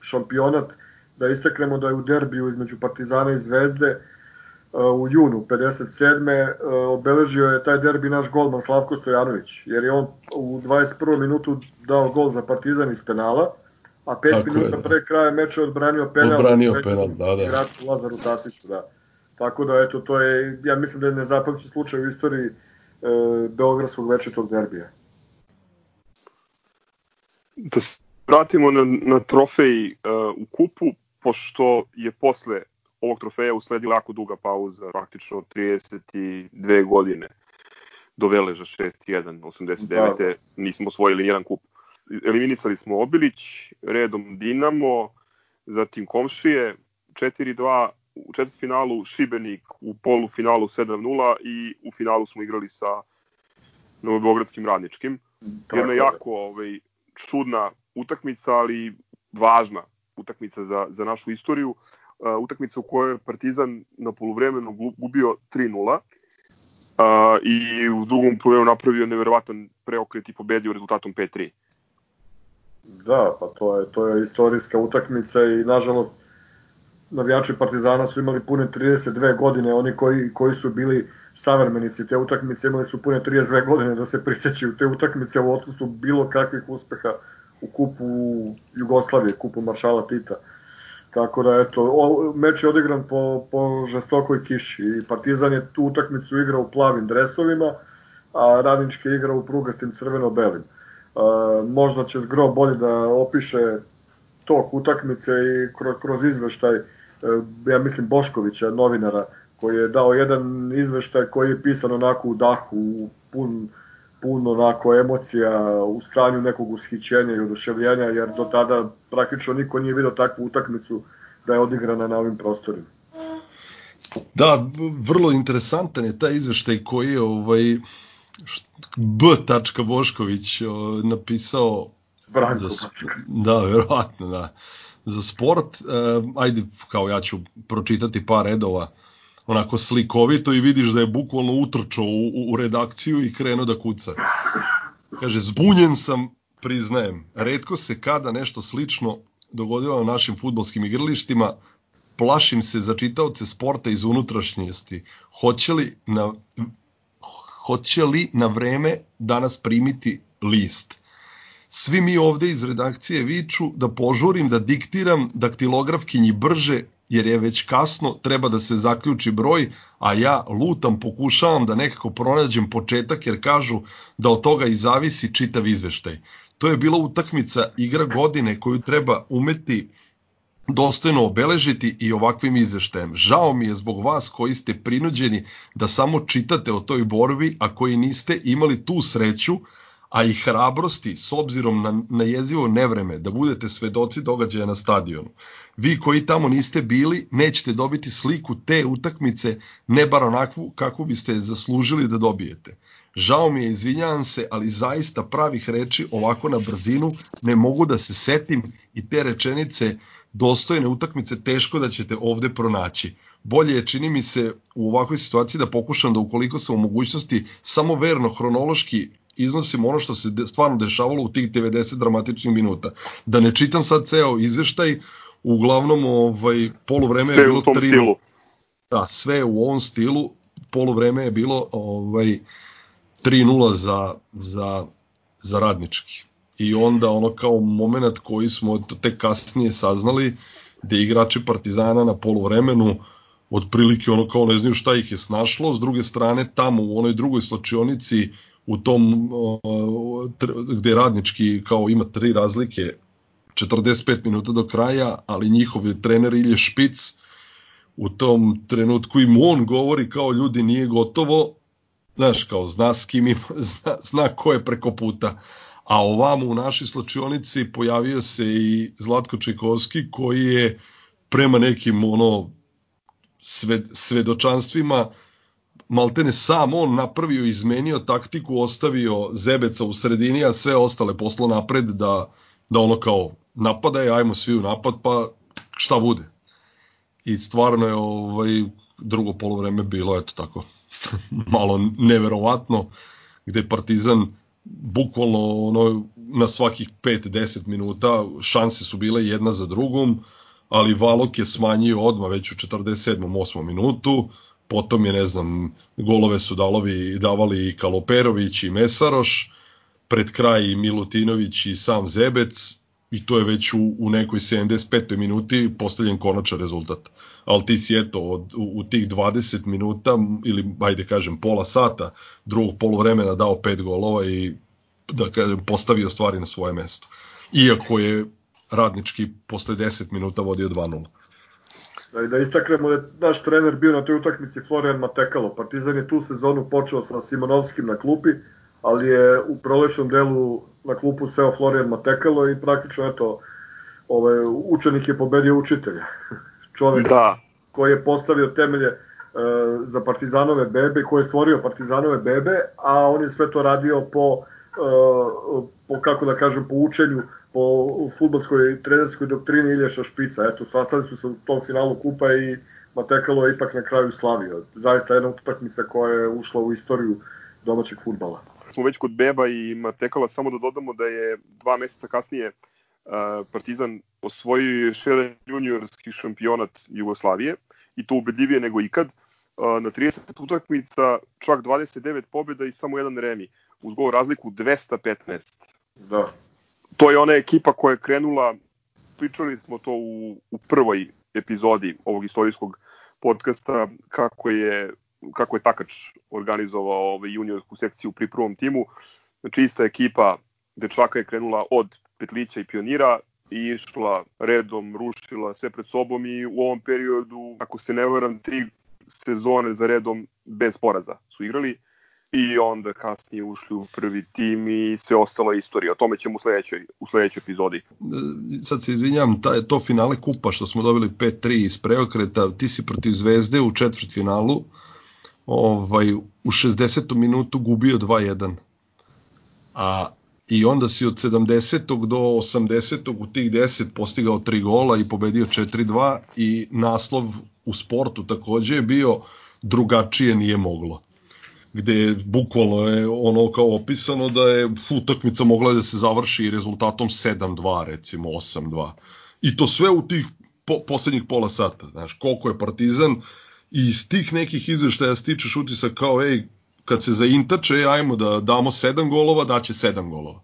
šampionat, da istaknemo da je u derbiju između Partizana i Zvezde e, u junu 57. E, obeležio je taj derbi naš golman Slavko Stojanović, jer je on u 21. minutu dao gol za Partizan iz penala, a 5 Tako minuta je, da. pre kraja meča odbranio penal. Odbranio penal, da, da. Igraču Lazaru Tasiću, da. Tako da, eto, to je, ja mislim da je nezapamćen slučaj u istoriji e, Beogradskog večetog derbija. Da se vratimo na, na trofej uh, u kupu, pošto je posle ovog trofeja usledila jako duga pauza, praktično 32 godine do Veleža 6-1, 89. Da. nismo osvojili jedan kup. Eliminisali smo Obilić, redom Dinamo, zatim Komšije, 4-2, u četvrtfinalu Šibenik, u polufinalu 7-0 i u finalu smo igrali sa Novobeogradskim radničkim. Jedna jako ovaj, čudna utakmica, ali važna utakmica za, za našu istoriju. Utakmica u kojoj je Partizan na poluvremenu gubio 3-0 uh, i u drugom poluvremenu napravio neverovatan preokret i pobedio rezultatom 5-3. Da, pa to je, to je istorijska utakmica i nažalost navijači Partizana su imali pune 32 godine, oni koji, koji su bili savremenici te utakmice imali su pune 32 godine da se prisjećaju te utakmice u odsustvu bilo kakvih uspeha u kupu Jugoslavije, kupu Maršala Tita. Tako da, eto, o, meč je odigran po, po žestokoj kiši i Partizan je tu utakmicu igrao u plavim dresovima, a Radnički je igrao u prugastim crveno-belim. Uh, možda će Zgro bolje da opiše tok utakmice i kroz, kroz izveštaj, uh, ja mislim Boškovića, novinara, koji je dao jedan izveštaj koji je pisan onako u dahu, pun, pun onako emocija, u stanju nekog ushićenja i oduševljenja, jer do tada praktično niko nije vidio takvu utakmicu da je odigrana na ovim prostorima. Da, vrlo interesantan je taj izveštaj koji je ovaj, B. Bošković napisao Branko za, Da, verovatno, da. Za sport, uh, ajde, kao ja ću pročitati par redova onako slikovito i vidiš da je bukvalno utrčao u, u redakciju i krenuo da kuca. Kaže, zbunjen sam, priznajem, redko se kada nešto slično dogodilo na našim futbolskim igralištima, plašim se za čitaoce sporta iz unutrašnjosti. Hoće li na, hoće li na vreme danas primiti list? Svi mi ovde iz redakcije viču da požurim, da diktiram daktilografkinji brže jer je već kasno, treba da se zaključi broj, a ja lutam, pokušavam da nekako pronađem početak jer kažu da od toga i zavisi čitav izveštaj. To je bila utakmica igra godine koju treba umeti dostojno obeležiti i ovakvim izveštajem. Žao mi je zbog vas koji ste prinuđeni da samo čitate o toj borbi, a koji niste imali tu sreću, a i hrabrosti s obzirom na, na jezivo nevreme da budete svedoci događaja na stadionu. Vi koji tamo niste bili nećete dobiti sliku te utakmice, ne bar onakvu kako biste zaslužili da dobijete. Žao mi je, izvinjavam se, ali zaista pravih reči ovako na brzinu ne mogu da se setim i te rečenice dostojne utakmice teško da ćete ovde pronaći. Bolje je, čini mi se, u ovakvoj situaciji da pokušam da ukoliko sam u mogućnosti samo verno hronološki iznosim ono što se stvarno dešavalo u tih 90 dramatičnih minuta. Da ne čitam sad ceo izveštaj, uglavnom ovaj, polovreme sve je bilo 3 stilu. Da, sve u ovom stilu, polovreme je bilo ovaj 3-0 za, za, za radnički. I onda ono kao moment koji smo tek kasnije saznali, da igrači Partizana na polovremenu otprilike ono kao ne znaju šta ih je snašlo, s druge strane tamo u onoj drugoj slačionici u tom gde radnički kao ima tri razlike 45 minuta do kraja, ali njihov je trener Ilje Špic u tom trenutku im on govori kao ljudi nije gotovo, znaš kao zna s kim ima, [laughs] zna, zna ko je preko puta. A ovamo u našoj slačionici pojavio se i Zlatko Čajkovski koji je prema nekim ono sve, svedočanstvima maltene sam on napravio, izmenio taktiku, ostavio Zebeca u sredini, a sve ostale poslo napred da, da ono kao napadaj, ajmo svi u napad, pa šta bude. I stvarno je ovaj, drugo polovreme bilo, eto tako, [laughs] malo neverovatno, gde Partizan bukvalno ono, na svakih 5-10 minuta šanse su bile jedna za drugom, ali Valok je smanjio odma već u 47. 8. minutu, potom je, ne znam, golove su dalovi, davali i Kaloperović i Mesaroš, pred kraj i Milutinović i sam Zebec, i to je već u, u nekoj 75. minuti postavljen konačan rezultat. Ali ti si eto od, u, u tih 20 minuta ili ajde kažem pola sata drugog polovremena dao pet golova i da kažem postavio stvari na svoje mesto. iako je radnički posle 10 minuta vodio 2-0. Da, da istaknemo da je naš trener bio na toj utakmici Florian Matekalo. Partizan je tu sezonu počeo sa Simonovskim na klupi, ali je u prolećnom delu na klupu seo Florian Matekalo i praktično eto, ovaj, učenik je pobedio učitelja. [laughs] Čovek Da, koji je postavio temelje e, za Partizanove bebe, koji je stvorio Partizanove bebe, a on je sve to radio po, e, po kako da kažem, po učenju, po futbolskoj trenerskoj doktrini Ilješa Špica. Eto, sastali su se u tom finalu kupa i Matekalo je ipak na kraju slavio. Zaista jedna utakmica koja je ušla u istoriju domaćeg futbala. smo već kod Beba i Matekala, samo da dodamo da je dva meseca kasnije Partizan osvojio jedan juniorski šampionat Jugoslavije i to ubedljivije nego ikad. Na 30 utakmica čak 29 pobjeda i samo jedan remi uz gol razliku 215. Da. To je ona ekipa koja je krenula, pričali smo to u, u prvoj epizodi ovog istorijskog podcasta, kako je kako je Takač organizovao ovaj juniorsku sekciju pri prvom timu. Znači ista ekipa dečaka je krenula od Petlića i Pionira i išla redom, rušila sve pred sobom i u ovom periodu, ako se ne varam, tri sezone za redom bez poraza su igrali i onda kasnije ušli u prvi tim i sve ostalo je istorija. O tome ćemo u sledećoj, u sledećoj epizodi. Sad se izvinjam, taj, to finale kupa što smo dobili 5-3 iz preokreta, ti si protiv Zvezde u četvrtfinalu, ovaj, u 60. minutu gubio 2-1. A i onda si od 70. do 80. u tih 10 postigao 3 gola i pobedio 4-2 i naslov u sportu takođe je bio drugačije nije moglo gde bukvalno je ono kao opisano da je utakmica mogla da se završi rezultatom 7-2 recimo 8-2 i to sve u tih po, poslednjih pola sata znaš koliko je Partizan i iz tih nekih izveštaja stičeš utisak kao ej kad se zaintače ajmo da damo 7 golova daće 7 golova.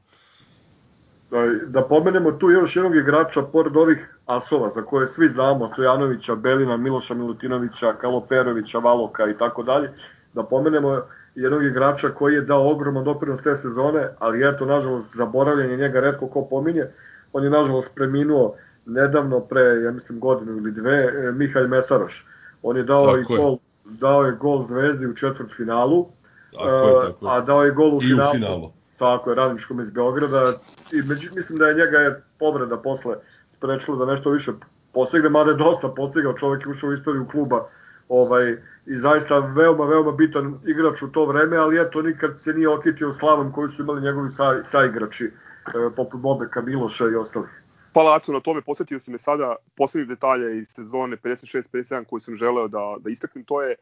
Da, da pomenemo tu još jednog igrača, pored ovih asova za koje svi znamo, Stojanovića, Belina, Miloša Milutinovića, Kaloperovića, Valoka i tako dalje, da pomenemo jednog igrača koji je dao ogroman doprinos te sezone, ali eto, nažalost, zaboravljanje njega redko ko pominje. On je, nažalost, preminuo nedavno, pre, ja mislim, godinu ili dve, e, Mihalj Mesaroš. On je dao Tako i je. gol, dao je gol Zvezdi u četvrt finalu, tako je, tako je. a dao je gol u i u finalu. finalu Tako je, radničkom iz Beograda i među, mislim da je njega je povreda posle sprečila da nešto više postigne, mada je dosta postigao, čovek je ušao u istoriju kluba ovaj, i zaista veoma, veoma bitan igrač u to vreme, ali eto nikad se nije okitio slavom koju su imali njegovi sa, saigrači, e, poput Bobeka Miloša i ostalih. Pa Laco, na tome posetio si me sada poslednjih detalja iz sezone 56-57 koju sam želeo da, da istaknem, to je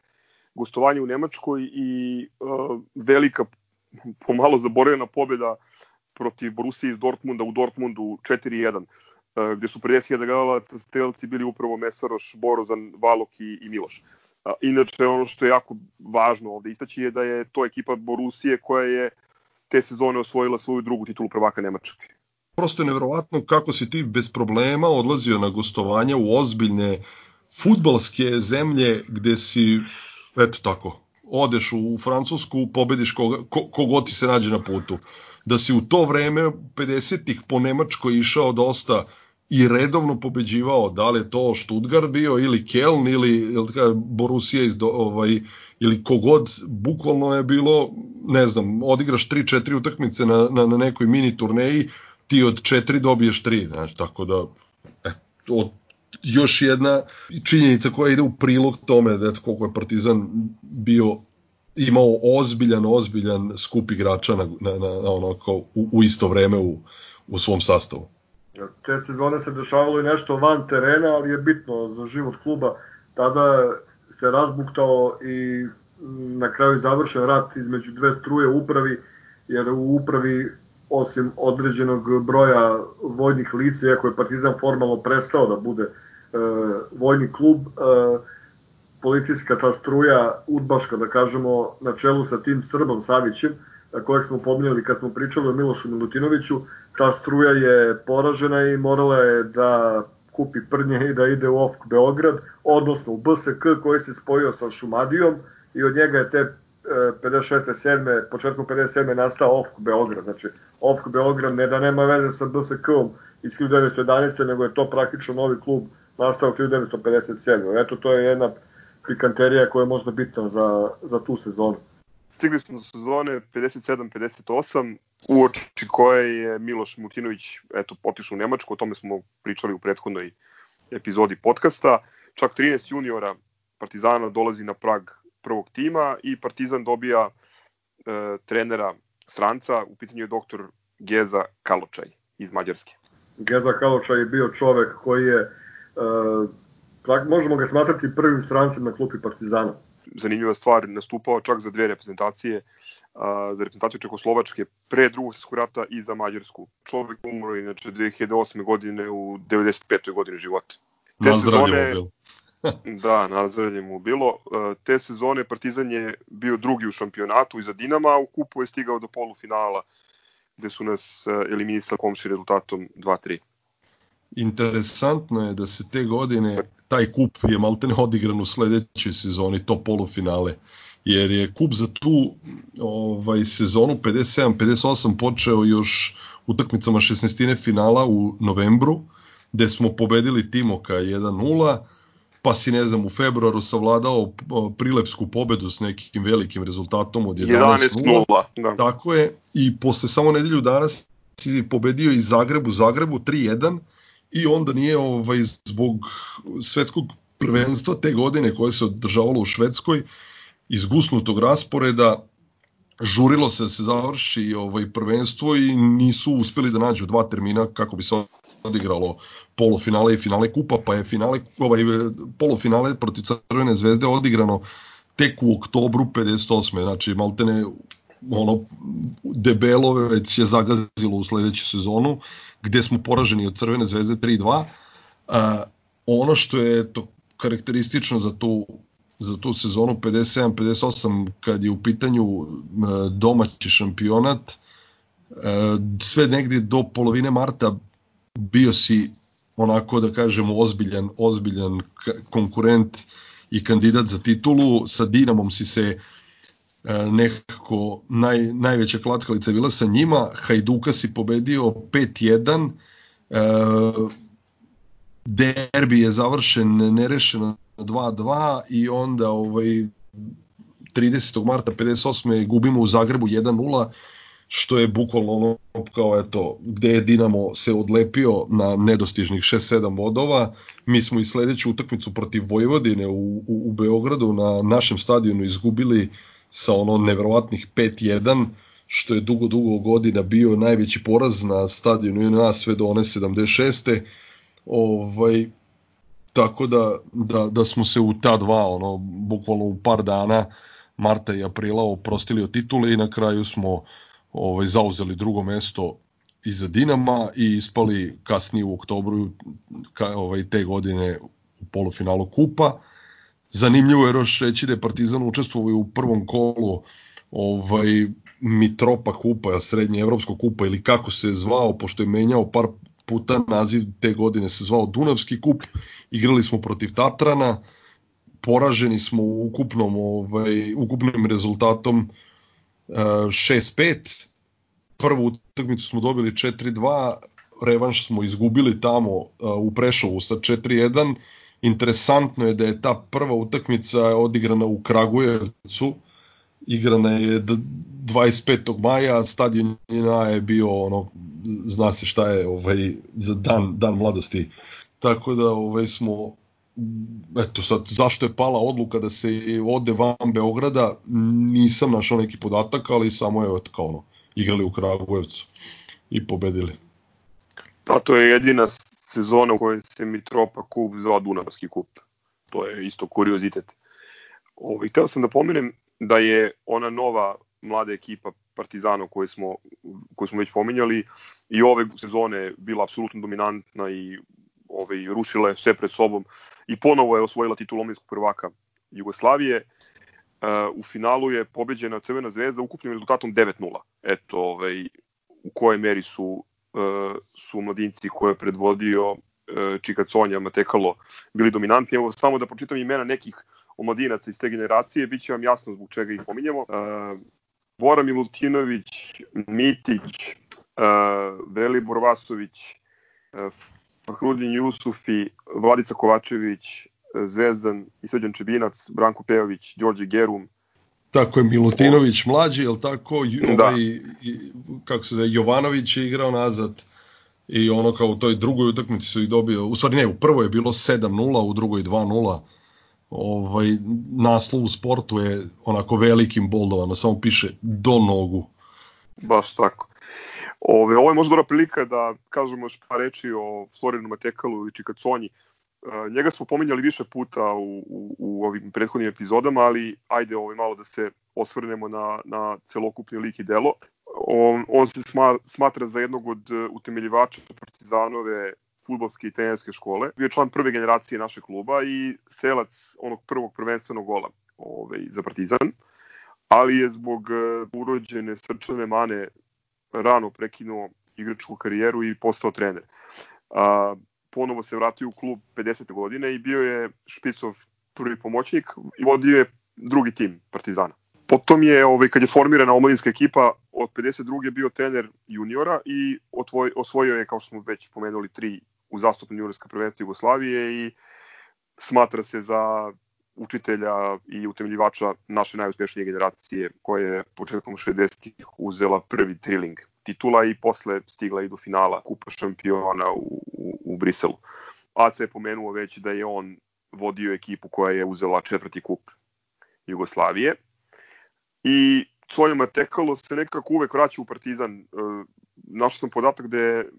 gostovanje u Nemačkoj i uh, velika, pomalo zaboravljena pobjeda protiv Borussia iz Dortmunda u Dortmundu 4-1, uh, gde su 50.000 gledalaca strelci bili upravo Mesaroš, Borozan, Valok i, i Miloš. Inače, ono što je jako važno ovde istaći je da je to ekipa Borusije koja je te sezone osvojila svoju drugu titulu prvaka Nemačke. prosto je neverovatno kako si ti bez problema odlazio na gostovanja u ozbiljne futbalske zemlje gde si, eto tako, odeš u Francusku, pobediš koga, ko, kogod ti se nađe na putu. Da si u to vreme 50-ih po Nemačkoj išao dosta i redovno pobeđivao, da li je to Stuttgart bio ili Keln ili, ili Borussia iz do, ovaj, ili kogod, bukvalno je bilo, ne znam, odigraš 3-4 utakmice na, na, na nekoj mini turneji, ti od 4 dobiješ 3, znači, tako da, eto, još jedna činjenica koja ide u prilog tome da eto, koliko je Partizan bio imao ozbiljan, ozbiljan skup igrača na, na, na, na u, u isto vreme u, u svom sastavu. Te sezone se dešavalo i nešto van terena, ali je bitno za život kluba. Tada se razbuktao i na kraju završen rat između dve struje u upravi, jer u upravi osim određenog broja vojnih lica, iako je Partizan formalno prestao da bude e, vojni klub, e, policijska ta struja, udbaška da kažemo, na čelu sa tim Srbom Savićem, kojeg smo pominjali kad smo pričali o Milošu Milutinoviću, ta struja je poražena i morala je da kupi prnje i da ide u OFK Beograd, odnosno u BSK koji se spojio sa Šumadijom i od njega je te 56. 7. početkom 57. nastao OFK Beograd. Znači, OFK Beograd ne da nema veze sa BSK-om iz 1911. nego je to praktično novi klub nastao 1957. Eto, to je jedna pikanterija koja je možda bitna za, za tu sezonu. Stigli smo do sezone 57-58, uoči koje je Miloš Mutinović eto, otišao u Nemačku, o tome smo pričali u prethodnoj epizodi podcasta. Čak 13 juniora Partizana dolazi na prag prvog tima i Partizan dobija e, trenera stranca, u pitanju je doktor Geza Kaločaj iz Mađarske. Geza Kaločaj je bio čovek koji je, e, možemo ga smatrati prvim strancem na klupi Partizana. Zanimljiva stvar, nastupao čak za dve reprezentacije, za reprezentaciju Čekoslovačke pre drugog svjetskog rata i za Mađarsku. Čovek umro inače 2008. godine u 95. godini života. Te sezone, [laughs] [laughs] bilo. da, nazdravlje mu bilo. Te sezone Partizan je bio drugi u šampionatu iza Dinama, a u kupu je stigao do polufinala gde su nas eliminisali komši rezultatom 2-3. Interesantno je da se te godine taj kup je maltene odigran u sledećoj sezoni, to polufinale jer je kup za tu ovaj sezonu 57-58 počeo još utakmicama 16. finala u novembru, gde smo pobedili Timoka 1-0, pa si ne znam u februaru savladao prilepsku pobedu s nekim velikim rezultatom od 11-0. Da. Tako je, i posle samo nedelju dana si pobedio i Zagrebu, Zagrebu 3-1 i onda nije ovaj zbog svetskog prvenstva te godine koje se održavalo u Švedskoj iz gusnutog rasporeda žurilo se da se završi ovaj prvenstvo i nisu uspeli da nađu dva termina kako bi se odigralo polufinale i finale kupa, pa je finale, ovaj, polufinale protiv Crvene zvezde odigrano tek u oktobru 58. Znači, maltene ono, debelo već je zagazilo u sledeću sezonu, gde smo poraženi od Crvene zvezde 3-2. A, ono što je to karakteristično za tu za tu sezonu 57-58 kad je u pitanju domaći šampionat sve negdje do polovine marta bio si onako da kažemo ozbiljan, ozbiljan konkurent i kandidat za titulu. Sa Dinamom si se e, nekako naj, najveća klackalica je bila sa njima. Hajduka si pobedio 5-1. E, derbi je završen nerešeno 2-2 i onda ovaj 30. marta 58. gubimo u Zagrebu 1-0 što je bukvalno ono kao eto, gde je Dinamo se odlepio na nedostižnih 6-7 vodova. Mi smo i sledeću utakmicu protiv Vojvodine u, u, u Beogradu na našem stadionu izgubili sa ono neverovatnih 5-1, što je dugo, dugo godina bio najveći poraz na stadionu i na sve do one 76. Ovaj, tako da, da, da smo se u ta dva, ono, bukvalno u par dana, marta i aprila, oprostili od titule i na kraju smo ovaj, zauzeli drugo mesto iza Dinama i ispali kasnije u oktobru ka, ovaj, te godine u polufinalu Kupa. Zanimljivo je još reći da je Partizan učestvovao u prvom kolu ovaj Mitropa kupa, srednje evropskog kupa ili kako se zvao, pošto je menjao par puta naziv te godine se zvao Dunavski kup. Igrali smo protiv Tatrana, poraženi smo u ukupnom ovaj ukupnim rezultatom 6-5. Prvu utakmicu smo dobili 4-2, revanš smo izgubili tamo u Prešovu sa 4-1. Interesantno je da je ta prva utakmica odigrana u Kragujevcu, igrana je 25. maja, stadion je bio ono, zna se šta je ovaj, za dan, dan mladosti. Tako da ovaj, smo eto sad, zašto je pala odluka da se ode van Beograda, nisam našao neki podatak, ali samo je eto kao ono, igrali u Kragujevcu i pobedili. Pa to je jedina sezona u kojoj se Mitropa kup zvao Dunavski kup. To je isto kuriozitet. Ovaj, hteo sam da pomenem da je ona nova mlada ekipa Partizana koju smo, koju smo već pominjali i ove sezone bila apsolutno dominantna i ovaj, rušila je sve pred sobom i ponovo je osvojila titul omlinskog prvaka Jugoslavije. Uh, u finalu je pobeđena Crvena zvezda ukupnim rezultatom 9-0. Eto, ovaj, u kojoj meri su, su mladinci koje je predvodio uh, Čika Conja, Matekalo bili dominantni. Evo, samo da pročitam imena nekih omladinaca iz te generacije, bit će vam jasno zbog čega ih pominjemo. Uh, Bora Milutinović, Mitić, uh, Velibor Vasović, uh, Fahrudin Jusufi, Vladica Kovačević, Zvezdan i Čebinac, Branko Pejović, Đorđe Gerum, Tako je Milutinović mlađi, je tako? Da. Ovaj, i, kako se zove, Jovanović je igrao nazad i ono kao u toj drugoj utakmici su ih dobio, u stvari ne, u prvoj je bilo 7-0, u drugoj 2-0. Ovaj, naslov u sportu je onako velikim boldovano, samo piše do nogu. Baš tako. Ove, ovo je možda dobra prilika da kažemo još par reči o Florinu Matekalu i Čikaconji. E, njega smo pominjali više puta u, u, u ovim prethodnim epizodama, ali ajde ovaj, malo da se osvrnemo na, na celokupni lik i delo. On, on se sma, smatra za jednog od e, utemeljivača Partizanove futbolske i trenerske škole. Bio je član prve generacije našeg kluba i strelac onog prvog prvenstvenog gola ovaj, za Partizan, ali je zbog e, urođene srčane mane rano prekinuo igračku karijeru i postao trener. A, ponovo se vratio u klub 50. godine i bio je Špicov prvi pomoćnik i vodio je drugi tim Partizana. Potom je, ovaj, kad je formirana omladinska ekipa, od 52. bio trener juniora i otvoj, osvojio je, kao što smo već pomenuli, tri uzastopne juniorska prvenstva Jugoslavije i smatra se za učitelja i utemljivača naše najuspešnije generacije koja je početkom 60-ih uzela prvi triling titula i posle stigla i do finala Kupa šampiona u, u, u Briselu. AC je pomenuo već da je on vodio ekipu koja je uzela četvrti kup Jugoslavije i Sonja Tekalo se nekako uvek vraća u Partizan. E, našao sam podatak da je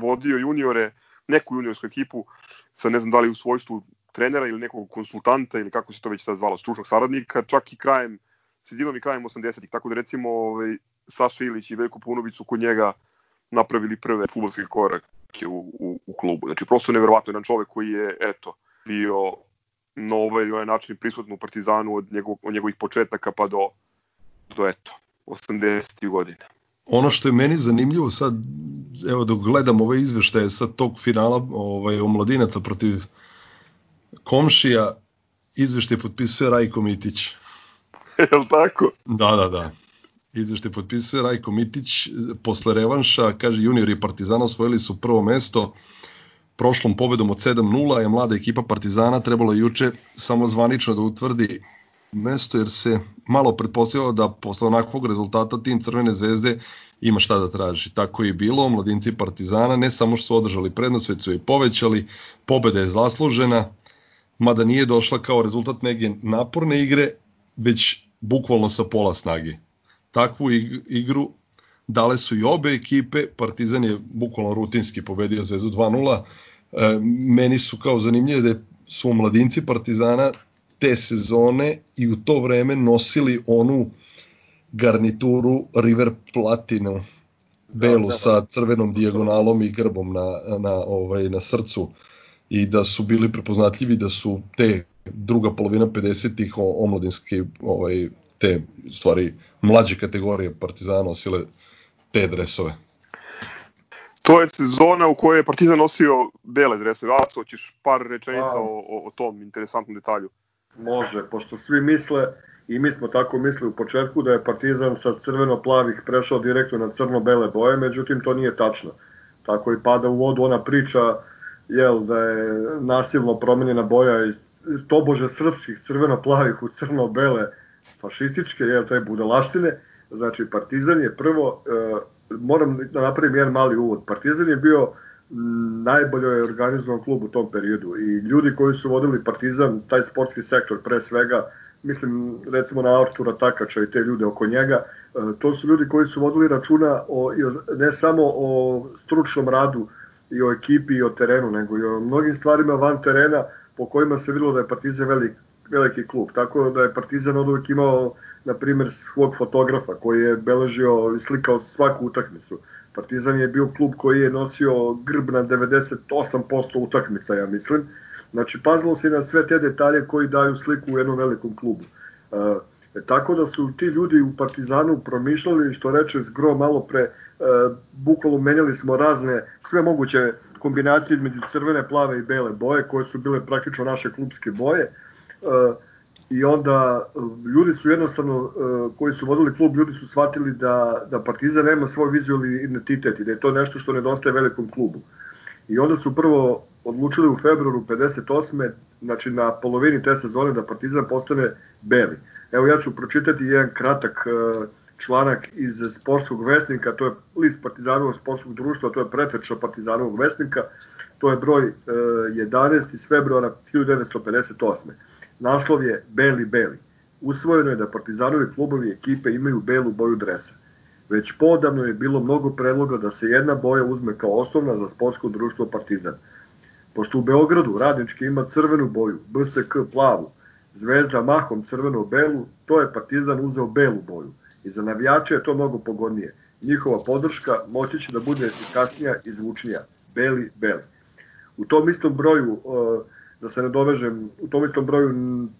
vodio juniore, neku juniorsku ekipu sa ne znam da li u svojstvu trenera ili nekog konsultanta ili kako se to već sad zvalo, stručnog saradnika, čak i krajem, sredinom i krajem 80-ih, tako da recimo ovaj, Saša Ilić i Veljko Punović su kod njega napravili prve futbolske korake u, u, u klubu. Znači, prosto neverovatno jedan čovek koji je, eto, bio na ovaj, ovaj način prisutan u Partizanu od, njegov, od njegovih početaka pa do, do eto, 80. godine. Ono što je meni zanimljivo sad, evo dok gledam ove izveštaje sa tog finala ovaj, omladinaca protiv komšija, izveštaj potpisuje Rajko Mitić. [laughs] Je li tako? Da, da, da izvešte potpisuje Rajko Mitić posle revanša, kaže juniori Partizana osvojili su prvo mesto. Prošlom pobedom od 7-0 je mlada ekipa Partizana trebalo juče samo zvanično da utvrdi mesto jer se malo pretpostavljalo da posle onakvog rezultata tim Crvene zvezde ima šta da traži. Tako je bilo, mladinci Partizana ne samo što su održali prednost, već su je povećali, pobeda je zaslužena, mada nije došla kao rezultat neke naporne igre, već bukvalno sa pola snage takvu igru. Dale su i obe ekipe, Partizan je bukvalno rutinski pobedio Zvezdu 2-0, e, meni su kao zanimljive da su mladinci Partizana te sezone i u to vreme nosili onu garnituru River Platinu belu da, da. sa crvenom dijagonalom i grbom na, na, ovaj, na srcu. I da su bili prepoznatljivi da su te druga polovina 50-ih omladinske ovaj, te stvari mlađe kategorije Partizana nosile te dresove. To je sezona u kojoj je Partizan nosio bele dresove. A, hoćeš par rečenica o, o, o tom interesantnom detalju. Može, pošto svi misle, i mi smo tako mislili u početku, da je Partizan sa crveno-plavih prešao direktno na crno-bele boje, međutim to nije tačno. Tako i pada u vodu ona priča jel, da je nasilno promenjena boja iz tobože srpskih crveno-plavih u crno-bele fašističke, jel, te budalaštine, znači Partizan je prvo, e, moram da napravim jedan mali uvod, Partizan je bio najbolje je organizovan klub u tom periodu i ljudi koji su vodili Partizan, taj sportski sektor pre svega, mislim recimo na Artura Takača i te ljude oko njega, e, to su ljudi koji su vodili računa o, ne samo o stručnom radu i o ekipi i o terenu, nego i o mnogim stvarima van terena po kojima se videlo da je Partizan velik veliki klub. Tako da je Partizan od uvijek imao, na primjer, svog fotografa koji je beležio i slikao svaku utakmicu. Partizan je bio klub koji je nosio grb na 98% utakmica, ja mislim. Znači, pazilo se na sve te detalje koji daju sliku u jednom velikom klubu. E, tako da su ti ljudi u Partizanu promišljali, što reče Zgro malo pre, e, bukvalno menjali smo razne, sve moguće kombinacije između crvene, plave i bele boje, koje su bile praktično naše klubske boje. E, i onda e, ljudi su jednostavno, e, koji su vodili klub, ljudi su shvatili da, da Partizan nema svoj vizualni identitet i da je to nešto što nedostaje velikom klubu. I onda su prvo odlučili u februaru 58. znači na polovini te sezone da Partizan postane beli. Evo ja ću pročitati jedan kratak članak iz sportskog vesnika, to je list Partizanovog sportskog društva, to je preteča Partizanovog vesnika, to je broj 11 iz februara 1958. Naslov je Beli Beli. Usvojeno je da Partizanovi klubovi ekipe imaju belu boju dresa. Već podavno je bilo mnogo predloga da se jedna boja uzme kao osnovna za sportsko društvo Partizan. Pošto u Beogradu radnički ima crvenu boju, BSK plavu, Zvezda mahom crveno-belu, to je Partizan uzeo belu boju. I za navijače je to mnogo pogodnije. Njihova podrška moći će da bude efikasnija i zvučnija. Beli, beli. U tom istom broju uh, da se ne dovežem, u tom istom broju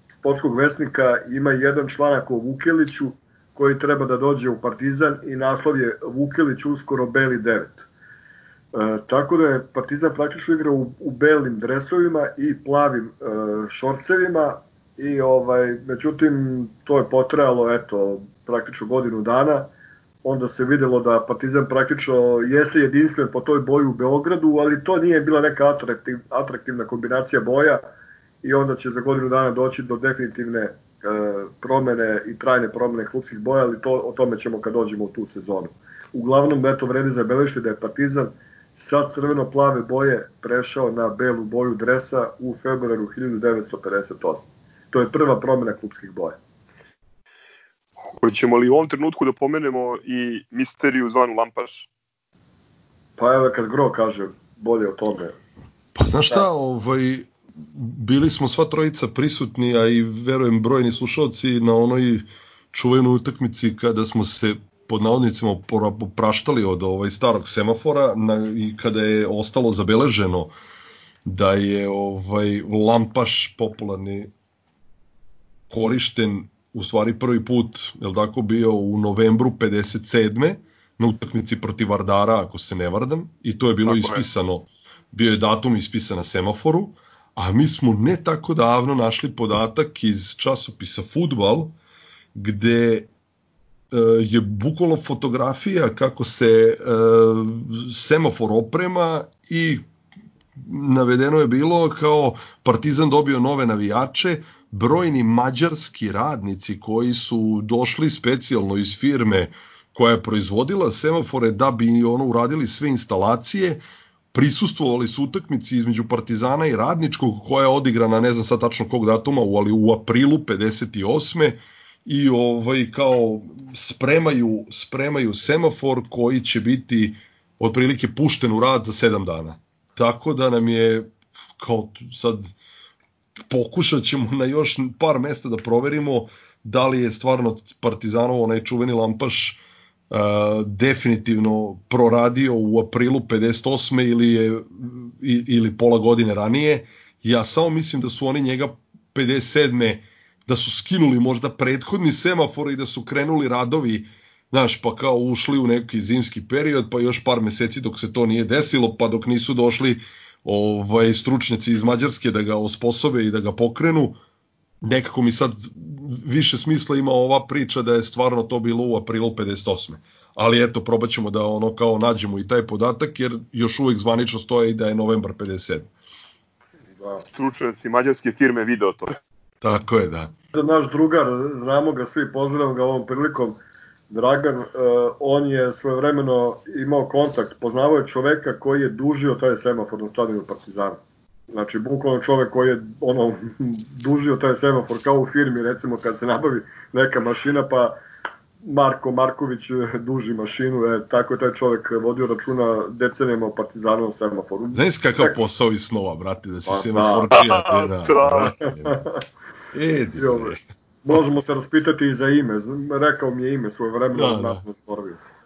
sportskog vesnika ima jedan članak o Vukeliću koji treba da dođe u Partizan i naslov je Vukelić uskoro beli 9. E, tako da je Partizan praktično igrao u, u belim dresovima i plavim e, šorcevima i ovaj međutim to je potrajalo eto praktično godinu dana onda se videlo da Partizan praktično jeste jedinstven po toj boji u Beogradu, ali to nije bila neka atraktiv, atraktivna kombinacija boja i onda će za godinu dana doći do definitivne e, promene i trajne promene klubskih boja, ali to, o tome ćemo kad dođemo u tu sezonu. Uglavnom, eto, vredi zabeležiti da je Partizan sa crveno-plave boje prešao na belu boju dresa u februaru 1958. To je prva promena klubskih boja. Hoćemo li u ovom trenutku da pomenemo i misteriju zvanu Lampaš? Pa evo kad Gro kaže bolje o tome. Pa znaš šta, ovaj, bili smo sva trojica prisutni, a i verujem brojni slušalci na onoj čuvenoj utakmici kada smo se pod navodnicima praštali od ovaj starog semafora na, i kada je ostalo zabeleženo da je ovaj lampaš popularni korišten u stvari prvi put, je tako, bio u novembru 57. na utakmici protiv Vardara, ako se ne vardam, i to je bilo tako ispisano, je. bio je datum ispisan na semaforu, a mi smo ne tako davno našli podatak iz časopisa Futbal, gde e, je bukvalno fotografija kako se e, semafor oprema i navedeno je bilo kao Partizan dobio nove navijače, brojni mađarski radnici koji su došli specijalno iz firme koja je proizvodila semafore da bi ono uradili sve instalacije, prisustvovali su utakmici između Partizana i Radničkog koja je odigrana ne znam sad tačno kog datuma, ali u aprilu 58 i ovaj kao spremaju spremaju semafor koji će biti otprilike pušten u rad za 7 dana. Tako da nam je kao sad pokušat ćemo na još par mesta da proverimo da li je stvarno Partizanovo onaj čuveni lampaš uh, definitivno proradio u aprilu 58. ili je ili pola godine ranije. Ja samo mislim da su oni njega 57. da su skinuli možda prethodni semafor i da su krenuli radovi znaš, pa kao ušli u neki zimski period, pa još par meseci dok se to nije desilo, pa dok nisu došli uh, ovaj, stručnjaci iz Mađarske da ga osposobe i da ga pokrenu, nekako mi sad više smisla ima ova priča da je stvarno to bilo u aprilu 58. Ali eto, probat ćemo da ono kao nađemo i taj podatak, jer još uvek zvanično stoje i da je novembar 57. Da. Stručnjaci mađarske firme video to. Tako je, da. Naš drugar, znamo ga svi, pozdravljamo ga ovom prilikom, Dragan, uh, on je svojevremeno imao kontakt, poznavao je čoveka koji je dužio taj semafor na stadionu Partizana. Znači, bukvalno čovek koji je ono, [laughs] dužio taj semafor kao u firmi, recimo kad se nabavi neka mašina, pa Marko Marković duži mašinu, e, tako je taj čovek vodio računa decenijama o Partizanovom semaforu. Znaš kakav posao iz snova, brate, da si pa, semaforčija. Da, da, da, E, Možemo se raspitati i za ime, rekao mi je ime svoje vremena, da, da. zaboravio sam.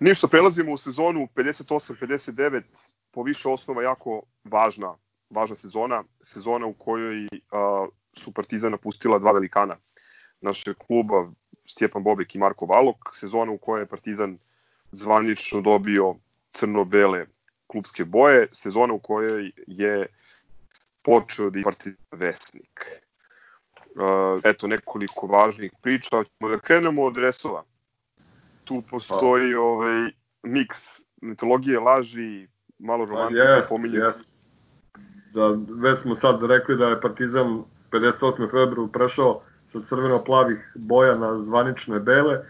Ništa, prelazimo u sezonu 58-59, po više osnova jako važna, važna sezona, sezona u kojoj a, su Partizan napustila dva velikana. Našeg kluba, Stjepan Bobek i Marko Valok, sezona u kojoj je Partizan zvanično dobio crno-bele klubske boje, sezona u kojoj je počeo da je Partizan vesnik. Uh, eto nekoliko važnih priča, ćemo da krenemo od dresova. Tu postoji ovaj miks mitologije, laži, malo romantike, yes, pominje yes. Da, već smo sad rekli da je Partizan 58. februara prešao sa crveno-plavih boja na zvanične bele,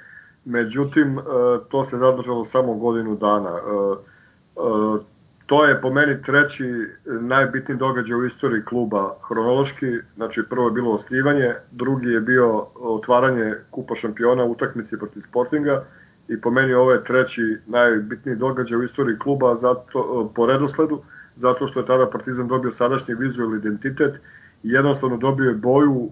međutim, e, to se zadržalo samo godinu dana. E, e, to je po meni treći najbitniji događaj u istoriji kluba hronološki, znači prvo je bilo osnivanje, drugi je bio otvaranje kupa šampiona u utakmici protiv Sportinga i po meni ovo je treći najbitniji događaj u istoriji kluba zato, po redosledu, zato što je tada Partizan dobio sadašnji vizualni identitet i jednostavno dobio je boju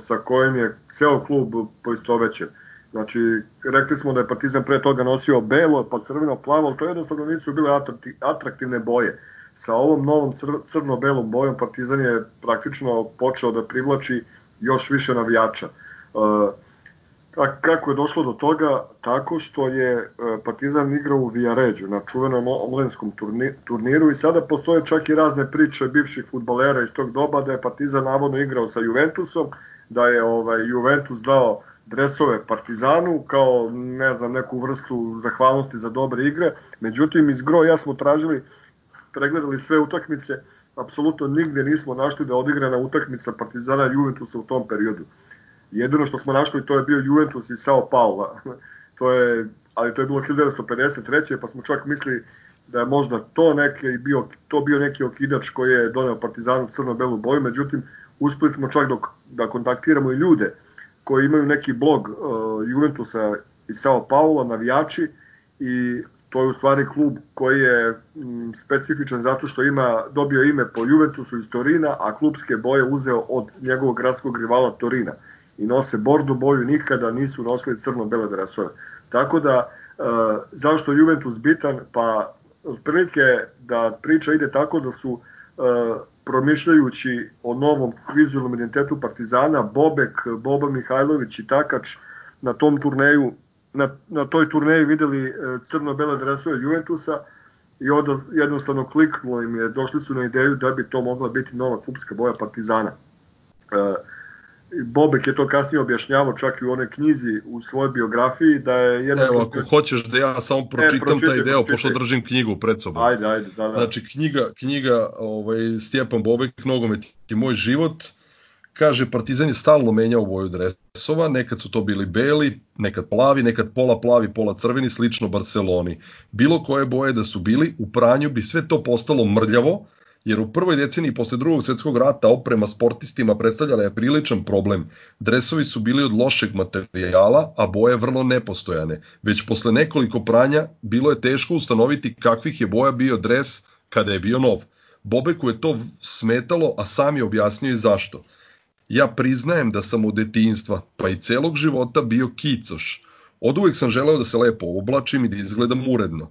sa kojim je ceo klub poistovećen. Znači, rekli smo da je Partizan pre toga nosio belo, pa crveno, plavo, ali to jednostavno nisu bile atraktivne boje. Sa ovom novom crno-belom bojom Partizan je praktično počeo da privlači još više navijača. Kako je došlo do toga? Tako što je Partizan igrao u Vijaređu na čuvenom omlenskom turniru i sada postoje čak i razne priče bivših futbolera iz tog doba da je Partizan navodno igrao sa Juventusom, da je ovaj Juventus dao dresove Partizanu kao ne znam neku vrstu zahvalnosti za dobre igre. Međutim iz gro ja smo tražili pregledali sve utakmice, apsolutno nigde nismo našli da je odigrana utakmica Partizana Juventusa u tom periodu. Jedino što smo našli to je bio Juventus i Sao Paula. [laughs] to je, ali to je bilo 1953. pa smo čak mislili da je možda to neki bio to bio neki okidač koji je doneo Partizanu crno-belu boju, međutim uspeli smo čak dok, da kontaktiramo i ljude koji imaju neki blog uh, Juventusa i Sao Paulo, navijači i to je u stvari klub koji je m, specifičan zato što ima dobio ime po Juventusu iz Torina, a klubske boje uzeo od njegovog gradskog rivala Torina. I nose bordu boju, nikada nisu nosili crno-bele dresove. Tako da, uh, zašto Juventus bitan? Pa, otprilike da priča ide tako da su uh, promišljajući o novom vizualnom identitetu Partizana, Bobek, Boba Mihajlović i Takač na tom turneju, na, na toj turneji videli e, crno-bele dresove Juventusa i onda jednostavno kliknulo im je, došli su na ideju da bi to mogla biti nova klubska boja Partizana. E, Bobek je to kasnije objašnjavao čak i u onoj knjizi u svojoj biografiji da je jedno Evo ako hoćeš da ja samo pročitam e, taj deo pošto držim knjigu pred sobom. Ajde, ajde, da, da. Znači knjiga knjiga ovaj Stjepan Bobek Nogomet i moj život kaže Partizan je stalno menjao boju dresova, nekad su to bili beli, nekad plavi, nekad pola plavi, pola crveni, slično Barceloni. Bilo koje boje da su bili, u pranju bi sve to postalo mrljavo, jer u prvoj deceniji posle drugog svetskog rata oprema sportistima predstavljala je priličan problem. Dresovi su bili od lošeg materijala, a boje vrlo nepostojane. Već posle nekoliko pranja bilo je teško ustanoviti kakvih je boja bio dres kada je bio nov. Bobeku je to smetalo, a sam je objasnio i zašto. Ja priznajem da sam od detinjstva, pa i celog života bio kicoš. Od uvek sam želeo da se lepo oblačim i da izgledam uredno.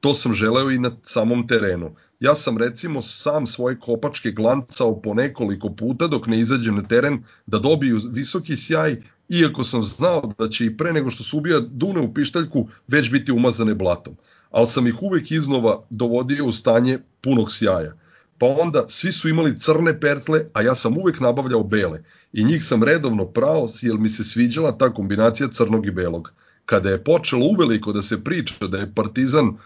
To sam želeo i na samom terenu. Ja sam recimo sam svoje kopačke glancao po nekoliko puta dok ne izađem na teren da dobiju visoki sjaj, iako sam znao da će i pre nego što se ubija dune u pištaljku već biti umazane blatom. Ali sam ih uvek iznova dovodio u stanje punog sjaja. Pa onda svi su imali crne pertle, a ja sam uvek nabavljao bele. I njih sam redovno prao, jer mi se sviđala ta kombinacija crnog i belog. Kada je počelo uveliko da se priča da je Partizan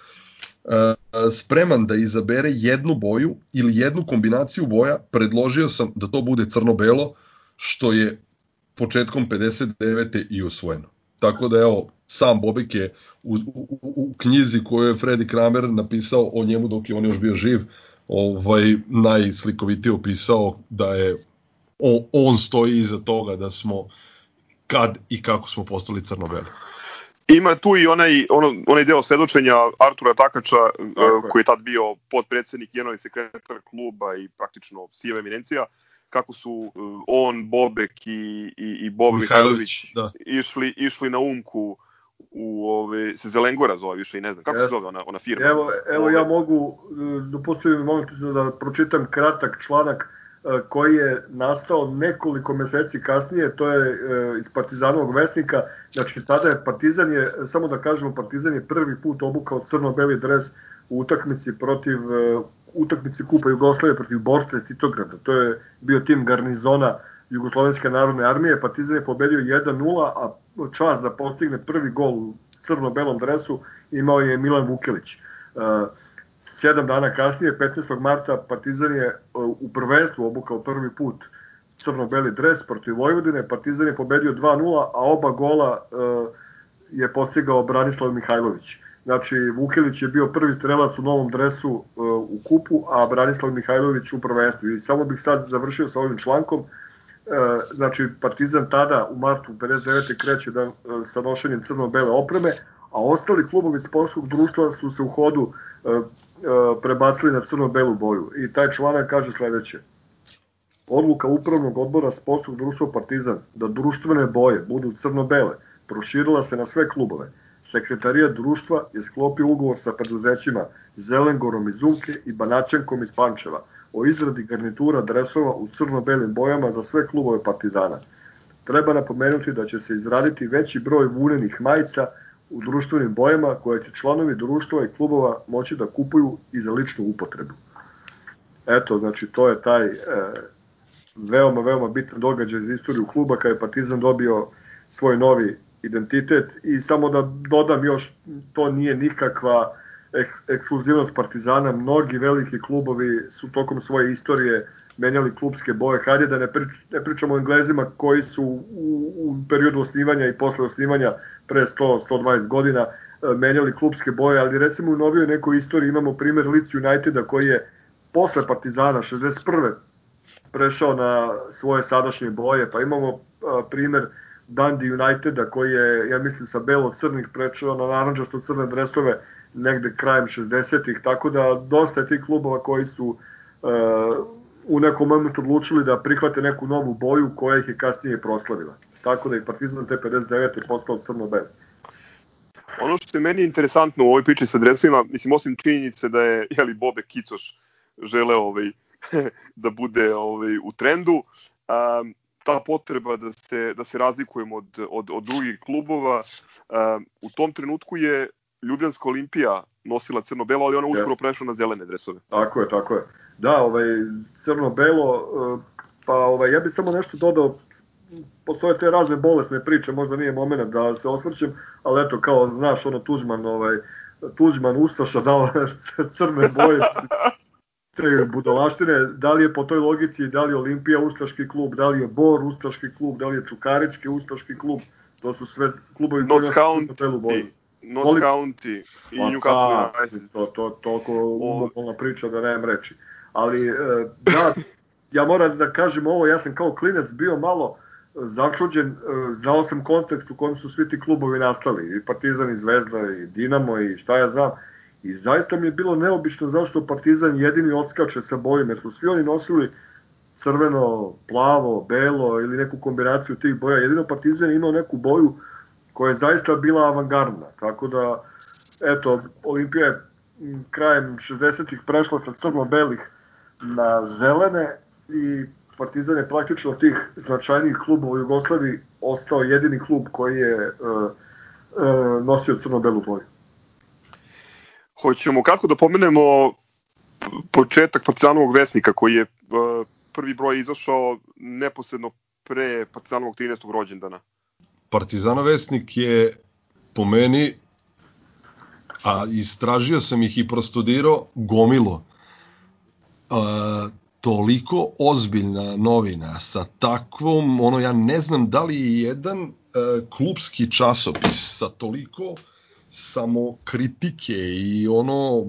spreman da izabere jednu boju ili jednu kombinaciju boja, predložio sam da to bude crno-belo, što je početkom 59. i usvojeno. Tako da evo, sam Bobek je u, u, u knjizi koju je Freddy Kramer napisao o njemu dok je on još bio živ, ovaj najslikovitije opisao da je on, on stoji iza toga da smo kad i kako smo postali crno-beli. Ima tu i onaj, ono, onaj deo svedočenja Artura Takača, Tako koji je tad bio podpredsednik, generalni sekretar kluba i praktično siva eminencija, kako su on, Bobek i, i, i Bob Mihajlović da. išli, išli na umku u ove se Zelengora zove više i ne znam kako yes. se zove ona ona firma. Evo evo ove... ja mogu dopustiti mi molim da pročitam kratak članak E, koji je nastao nekoliko meseci kasnije, to je e, iz Partizanovog vesnika, znači tada je Partizan je, samo da kažemo, Partizan je prvi put obukao crno-beli dres u utakmici protiv e, utakmici Kupa Jugoslavije protiv Borca iz Titograda. To je bio tim garnizona Jugoslovenske narodne armije. Partizan je pobedio 1-0, a čas da postigne prvi gol u crno-belom dresu imao je Milan Vukelić. Uh, sedam dana kasnije, 15. marta, Partizan je uh, u prvenstvu obukao prvi put crno-beli dres protiv Vojvodine. Partizan je pobedio 2-0, a oba gola uh, je postigao Branislav Mihajlović. Znači, Vukelić je bio prvi strelac u novom dresu uh, u kupu, a Branislav Mihajlović u prvenstvu. I samo bih sad završio sa ovim člankom. Uh, znači, Partizan tada u martu 59. kreće da, sa nošenjem crno-bele opreme, a ostali klubovi sportskog društva su se u hodu prebacili na crno-belu boju. I taj članak kaže sledeće. Odluka upravnog odbora sportskog društva Partizan da društvene boje budu crno-bele proširila se na sve klubove. Sekretarija društva je sklopio ugovor sa preduzećima Zelengorom iz Umke i Banaćenkom iz Pančeva o izradi garnitura dresova u crno-belim bojama za sve klubove Partizana. Treba napomenuti da će se izraditi veći broj vunenih majica u društvenim bojama koje će članovi društva i klubova moći da kupuju i za ličnu upotrebu. Eto, znači to je taj e, veoma, veoma bitan događaj za istoriju kluba kada je Partizan dobio svoj novi identitet i samo da dodam još, to nije nikakva ek ekskluzivnost Partizana, mnogi veliki klubovi su tokom svoje istorije menjali klubske boje. Hajde da ne, prič, ne pričamo o Englezima koji su u, u periodu osnivanja i posle osnivanja pre 100-120 godina e, menjali klubske boje, ali recimo u novijoj nekoj istoriji imamo primer Leeds Uniteda koji je posle Partizana 61. prešao na svoje sadašnje boje, pa imamo a, primer Dundee Uniteda koji je, ja mislim, sa belo-crnih prečeo na naranđasto crne dresove negde krajem 60-ih, tako da dosta je tih klubova koji su uh, u nekom momentu odlučili da prihvate neku novu boju koja ih je kasnije proslavila. Tako da i Partizan te 59. postao crno-bel. Ono što je meni interesantno u ovoj priči sa dresovima, mislim, osim činjenice da je jeli, Bobe Kicoš želeo ovaj, [laughs] da bude ovaj, u trendu, um, ta potreba da se, da se razlikujemo od, od, od drugih klubova. Uh, u tom trenutku je Ljubljanska olimpija nosila crno-belo, ali ona uskoro prešla na zelene dresove. Tako je, tako je. Da, ovaj, crno-belo, uh, pa ovaj, ja bih samo nešto dodao, postoje te razne bolesne priče, možda nije moment da se osvrćem, ali eto, kao znaš, ono Tuđman, ovaj, Tuđman Ustaša dao [laughs] crne boje, [laughs] te budalaštine, da li je po toj logici, da li je Olimpija ustaški klub, da li je Bor ustaški klub, da li je Čukarički ustaški klub, to su sve klubovi su County, North Voli... County i pa, Newcastle United. To, to, toliko umopolna priča da nemam reči. Ali, e, da, ja moram da kažem ovo, ja sam kao klinac bio malo začuđen, e, znao sam kontekst u kojem su svi ti klubovi nastali, i Partizan, i Zvezda, i Dinamo, i šta ja znam, I zaista mi je bilo neobično zašto Partizan jedini odskače sa bojom, jer su svi oni nosili crveno, plavo, belo ili neku kombinaciju tih boja. Jedino Partizan je imao neku boju koja je zaista bila avangardna. Tako da, eto, Olimpija je krajem 60-ih prešla sa crno-belih na zelene i Partizan je praktično tih značajnijih klubova u Jugoslaviji ostao jedini klub koji je uh, uh, nosio crno-belu boju. Hoćemo kako da pomenemo početak Partizanovog vesnika koji je uh, prvi broj izašao neposredno pre Partizanovog 13. rođendana. Partizanov vesnik je po meni a istražio sam ih i prostudirao gomilo uh, toliko ozbiljna novina sa takvom, ono ja ne znam da li je jedan uh, klubski časopis sa toliko samo kritike i ono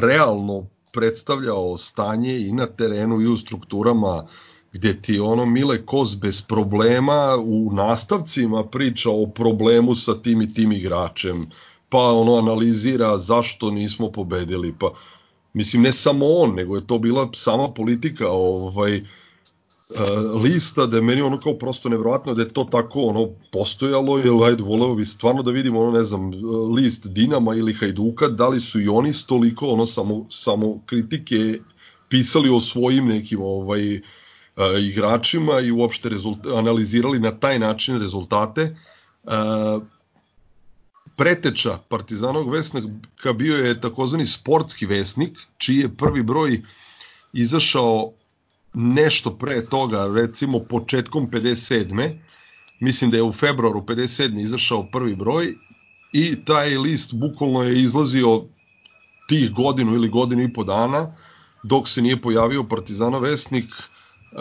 realno predstavljao stanje i na terenu i u strukturama gde ti ono Mile Kos bez problema u nastavcima priča o problemu sa tim i tim igračem, pa ono analizira zašto nismo pobedili, pa mislim ne samo on, nego je to bila sama politika ovaj uh, lista da je meni ono kao prosto nevrovatno da je to tako ono postojalo, jer ajde voleo bi stvarno da vidimo ono ne znam list Dinama ili Hajduka, da li su i oni stoliko ono samo, samo kritike pisali o svojim nekim ovaj uh, igračima i uopšte analizirali na taj način rezultate. Uh, preteča Partizanog vesnika bio je takozvani sportski vesnik, čiji je prvi broj izašao nešto pre toga, recimo početkom 57. Mislim da je u februaru 57. izašao prvi broj i taj list bukvalno je izlazio tih godinu ili godinu i po dana dok se nije pojavio Partizanov vesnik uh,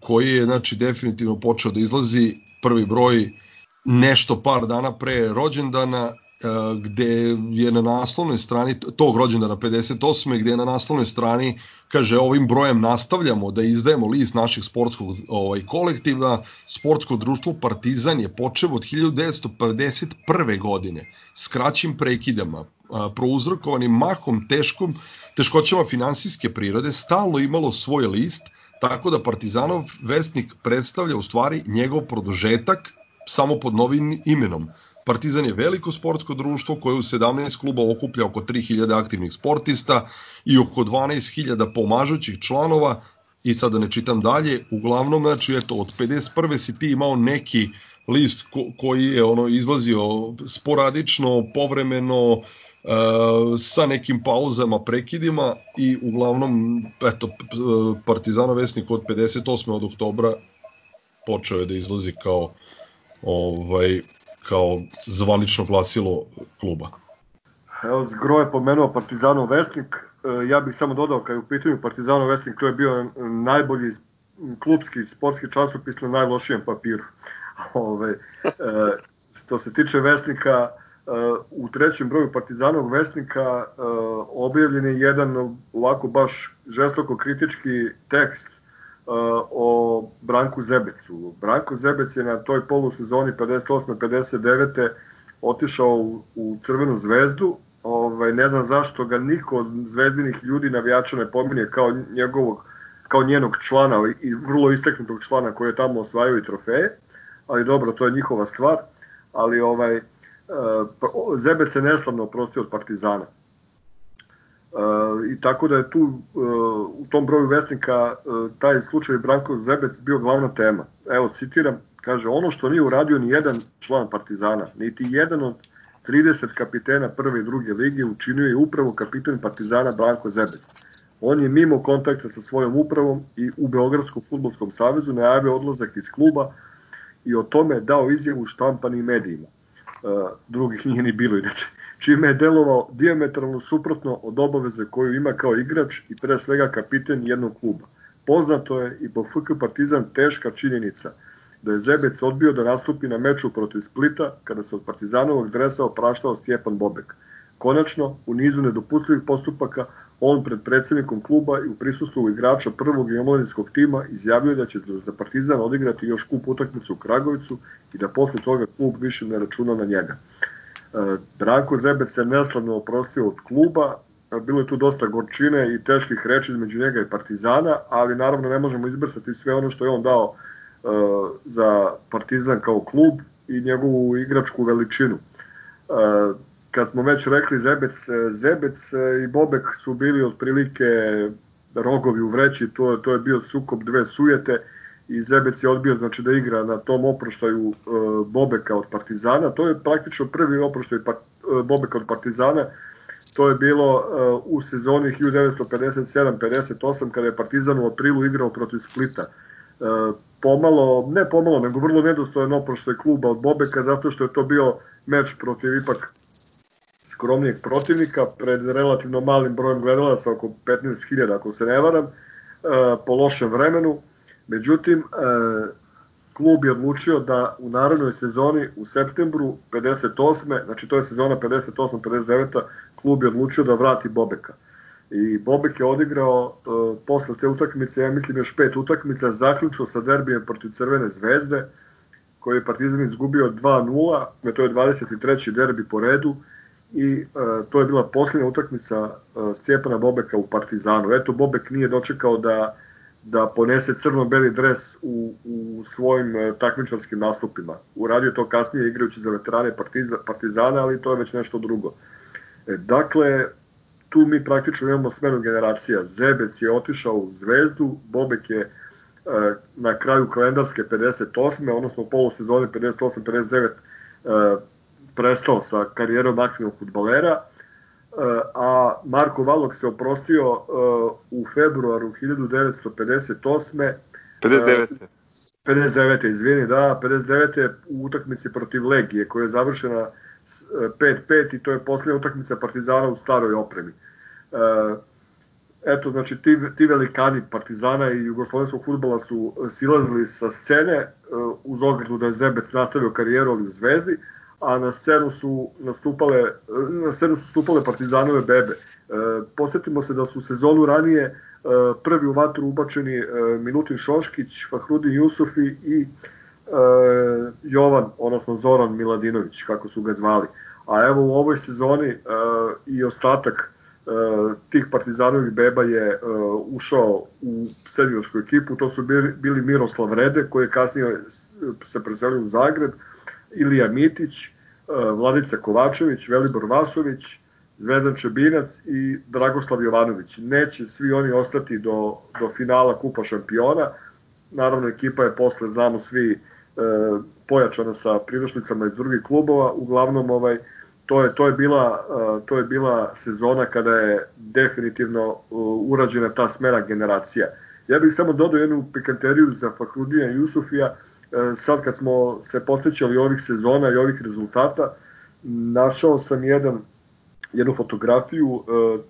koji je znači definitivno počeo da izlazi prvi broj nešto par dana pre rođendana E, gde je na naslovnoj strani tog rođendana 58. gde je na naslovnoj strani kaže ovim brojem nastavljamo da izdajemo list naših sportskog ovaj kolektiva sportsko društvo Partizan je počeo od 1951. godine s kraćim prekidama prouzrokovanim mahom teškom teškoćama finansijske prirode stalno imalo svoj list tako da Partizanov vestnik predstavlja u stvari njegov produžetak samo pod novim imenom Partizan je veliko sportsko društvo koje u 17 kluba okuplja oko 3000 aktivnih sportista i oko 12.000 pomažućih članova i sada da ne čitam dalje, uglavnom znači eto od 51. si ti imao neki list ko, koji je ono izlazio sporadično, povremeno, e, sa nekim pauzama, prekidima i uglavnom eto Partizanov vesnik od 58. od oktobra počeo je da izlazi kao ovaj kao zvanično glasilo kluba. Evo, Zgro je pomenuo Partizanov vesnik, e, ja bih samo dodao kad je u pitanju Partizanov vesnik, to je bio najbolji klubski sportski časopis na najlošijem papiru. [laughs] Ove, e, što se tiče vesnika, e, u trećem broju Partizanovog vesnika objavljen je jedan ovako baš žestoko kritički tekst o Branku Zebecu. Branko Zebec je na toj polusezoni 58-59. otišao u, u Crvenu zvezdu. Ovaj, ne znam zašto ga niko od zvezdinih ljudi navijača ne pominje kao njegovog kao njenog člana i vrlo istaknutog člana koji je tamo osvajao i trofeje, ali dobro, to je njihova stvar, ali ovaj, Zebec se neslavno oprostio od Partizana. Uh, I tako da je tu uh, u tom broju vesnika uh, taj slučaj Branko Zebec bio glavna tema. Evo, citiram, kaže, ono što nije uradio ni jedan član Partizana, niti jedan od 30 kapitena prve i druge lige učinio je upravo kapiten Partizana Branko Zebec. On je mimo kontakta sa svojom upravom i u Beogradskom futbolskom savezu najavio odlazak iz kluba i o tome dao izjavu štampanim medijima. Drugih nije ni bilo inače čime je delovao diametralno suprotno od obaveze koju ima kao igrač i pre svega kapiten jednog kluba. Poznato je i po FK Partizan teška činjenica da je Zebec odbio da nastupi na meču protiv Splita kada se od Partizanovog dresa opraštao Stjepan Bobek. Konačno, u nizu nedopustivih postupaka, on pred predsednikom kluba i u prisustvu igrača prvog i omladinskog tima izjavio da će za Partizan odigrati još kup utakmicu u Kragovicu i da posle toga klub više ne računa na njega. Branko Zebec se neslavno oprostio od kluba, bilo je tu dosta gorčine i teških reči između njega i Partizana, ali naravno ne možemo izbrsati sve ono što je on dao uh, za Partizan kao klub i njegovu igračku veličinu. Kad smo već rekli Zebec, Zebec i Bobek su bili otprilike rogovi u vreći, to, to je bio sukob dve sujete i Zebec je odbio znači da igra na tom oproštaju e, Bobeka od Partizana. To je praktično prvi oproštaj e, Bobeka od Partizana. To je bilo e, u sezoni 1957-58 kada je Partizan u aprilu igrao protiv Splita. Pomalo, ne pomalo, nego vrlo nedostojan oproštaj kluba od Bobeka zato što je to bio meč protiv ipak skromnijeg protivnika pred relativno malim brojem gledalaca, oko 15.000 ako se ne varam, e, po lošem vremenu Međutim, e, klub je odlučio da u narodnoj sezoni u septembru 58. znači to je sezona 58-59. klub je odlučio da vrati Bobeka. I Bobek je odigrao e, posle te utakmice, ja mislim još pet utakmica, zaključio sa derbijem protiv Crvene zvezde, koji je Partizan izgubio 2-0, to je 23. derbi po redu i e, to je bila posljednja utakmica e, Stjepana Bobeka u Partizanu. Eto, Bobek nije dočekao da da ponese crno-beli dres u, u svojim e, takmičarskim nastupima. Uradio to kasnije igrajući za veterane partiza, Partizana, ali to je već nešto drugo. E, dakle, tu mi praktično imamo smenu generacija. Zebec je otišao u Zvezdu, Bobek je e, na kraju kalendarske 58. odnosno u polosezone 58-59 e, prestao sa karijerom aktivnog futbalera. a Marko Valok se oprostio u februaru 1958. 59. 59. izvini, da, 59. u utakmici protiv Legije koja je završena 5-5 i to je posljednja utakmica Partizana u staroj opremi. Eto, znači, ti, ti velikani Partizana i jugoslovenskog futbola su silazili sa scene uz ogradu da je Zebec nastavio karijeru u Zvezdi, a na scenu su nastupale na scenu su stupale Partizanove bebe. Posetimo se da su sezonu ranije prvi u vatru ubačeni Milutin Šoškić, Fahrudin Jusufi i Jovan, odnosno Zoran Miladinović, kako su ga zvali. A evo u ovoj sezoni i ostatak tih partizanovih beba je ušao u seniorsku ekipu, to su bili, bili Miroslav Rede, koji je kasnije se preselio u Zagreb, Ilija Mitić, Vladica Kovačević, Velibor Vasović, Zvezdan Čebinac i Dragoslav Jovanović. Neće svi oni ostati do, do finala Kupa šampiona. Naravno, ekipa je posle, znamo svi, e, pojačana sa pridošlicama iz drugih klubova. Uglavnom, ovaj, to je, to je, bila, e, to je bila sezona kada je definitivno e, urađena ta smena generacija. Ja bih samo dodao jednu pikanteriju za Fahrudija i Jusufija, sad kad smo se posvećali ovih sezona i ovih rezultata, našao sam jedan jednu fotografiju uh,